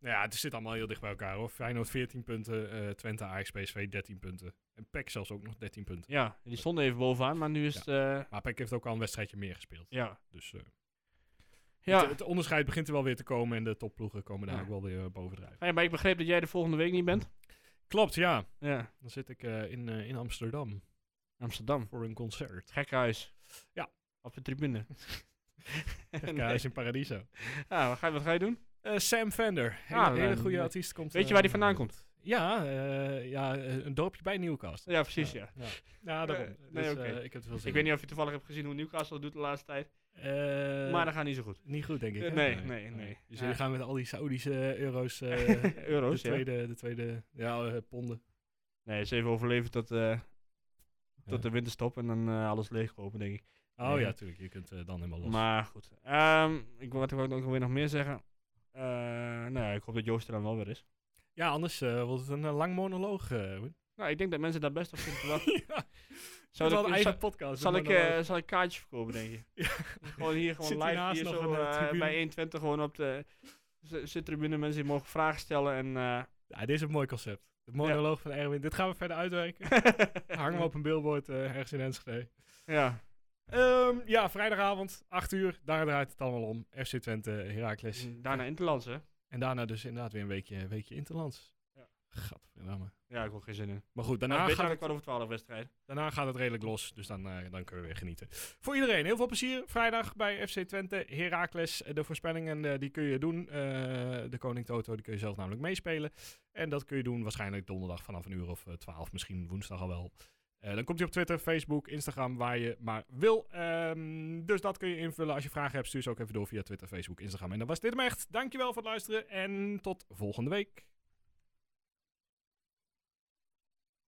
[SPEAKER 1] Nou ja, het zit allemaal heel dicht bij elkaar hoor. Feyenoord 14 punten, eh, Twente, Ajax, PSV 13 punten. En PEC zelfs ook nog 13 punten.
[SPEAKER 2] Ja, die stonden even bovenaan, maar nu is het... eh,
[SPEAKER 1] Maar PEC heeft ook al een wedstrijdje meer gespeeld.
[SPEAKER 2] ja.
[SPEAKER 1] Dus
[SPEAKER 2] Ja.
[SPEAKER 1] het, het onderscheid begint er wel weer te komen en de topploegen komen daar
[SPEAKER 2] Ja.
[SPEAKER 1] ook wel weer eh, bovendrijven.
[SPEAKER 2] Ah ja, maar ik begreep dat jij de volgende week niet bent.
[SPEAKER 1] Klopt, ja.
[SPEAKER 2] Ja,
[SPEAKER 1] Dan zit ik eh, in, eh, in Amsterdam
[SPEAKER 2] Amsterdam.
[SPEAKER 1] voor een concert.
[SPEAKER 2] Gekhuis.
[SPEAKER 1] Ja.
[SPEAKER 2] Op de tribune.
[SPEAKER 1] Kijk, in Paradiso.
[SPEAKER 2] Ja, wat ga, je, wat ga je doen?
[SPEAKER 1] Sam Fender, hele,
[SPEAKER 2] Ah,
[SPEAKER 1] hele
[SPEAKER 2] eh,
[SPEAKER 1] goede artiest. Komt,
[SPEAKER 2] weet je waar die vandaan komt?
[SPEAKER 1] Ja, ja een dorpje bij Newcastle.
[SPEAKER 2] Ja, precies, ja.
[SPEAKER 1] Ja, ja daarom.
[SPEAKER 2] Eh, nee,
[SPEAKER 1] Dus, ik heb veel zin
[SPEAKER 2] Ik weet niet of je toevallig hebt gezien hoe Newcastle het doet de laatste tijd.
[SPEAKER 1] Niet.
[SPEAKER 2] maar dat gaat niet zo goed.
[SPEAKER 1] Niet goed, denk ik.
[SPEAKER 2] Eh,
[SPEAKER 1] hè?
[SPEAKER 2] nee, nee, nee.
[SPEAKER 1] Dus jullie gaan met al die Saoedische euro's, eh,
[SPEAKER 2] Euro's,
[SPEAKER 1] de tweede, de tweede, ja, eh, ponden.
[SPEAKER 2] Nee, is even overleven tot, eh, tot de winterstop en dan eh, alles leegkopen, denk ik.
[SPEAKER 1] Oh
[SPEAKER 2] Nee.
[SPEAKER 1] ja, tuurlijk. Je kunt eh, dan helemaal los.
[SPEAKER 2] Maar goed. Ehm, ik wat wil ik ook weer nog meer zeggen. Eh, nou ja, ik hoop dat Joost er dan wel weer is.
[SPEAKER 1] ja, anders eh, wordt het een eh, lang monoloog. eh.
[SPEAKER 2] Nou, ik denk dat mensen daar best op zitten te wachten.
[SPEAKER 1] ja,
[SPEAKER 2] Zou
[SPEAKER 1] wel een eigen
[SPEAKER 2] zal,
[SPEAKER 1] podcast.
[SPEAKER 2] zal ik, eh, zal ik kaartjes verkopen, denk je?
[SPEAKER 1] Ja.
[SPEAKER 2] Gewoon hier, gewoon
[SPEAKER 1] Zit
[SPEAKER 2] live hier zo
[SPEAKER 1] een, eh,
[SPEAKER 2] eh,
[SPEAKER 1] tribune?
[SPEAKER 2] bij 120 gewoon op de zittribune. Mensen die mogen vragen stellen en... eh
[SPEAKER 1] ja, dit is een mooi concept. De monoloog van Erwin. Dit gaan we verder uitwerken. Hangen we op een billboard ergens in Enschede.
[SPEAKER 2] Ja,
[SPEAKER 1] Ehm, ja, vrijdagavond, 8 uur. Daar draait het allemaal om. FC Twente, Heracles.
[SPEAKER 2] daarna Interlands, hè?
[SPEAKER 1] En daarna dus inderdaad weer een weekje, weekje Interlands. Gadverdamme.
[SPEAKER 2] Ja, ik heb geen zin in.
[SPEAKER 1] Maar goed, daarna
[SPEAKER 2] het
[SPEAKER 1] gaat, het,
[SPEAKER 2] kwart over 12 wedstrijd.
[SPEAKER 1] daarna gaat het redelijk los. Dus dan, eh, dan kunnen we weer genieten. Voor iedereen, heel veel plezier. Vrijdag bij FC Twente, Heracles. Eh, De voorspellingen eh, die kun je doen. De Koning Toto, die kun je zelf namelijk meespelen. En dat kun je doen waarschijnlijk donderdag vanaf een uur of 12. Misschien woensdag al wel. Dan komt hij op Twitter, Facebook, Instagram, waar je maar wil. Ehm, dus dat kun je invullen. Als je vragen hebt, stuur ze ook even door via Twitter, Facebook, Instagram. En dan was dit hem echt. Dankjewel voor het luisteren en tot volgende week.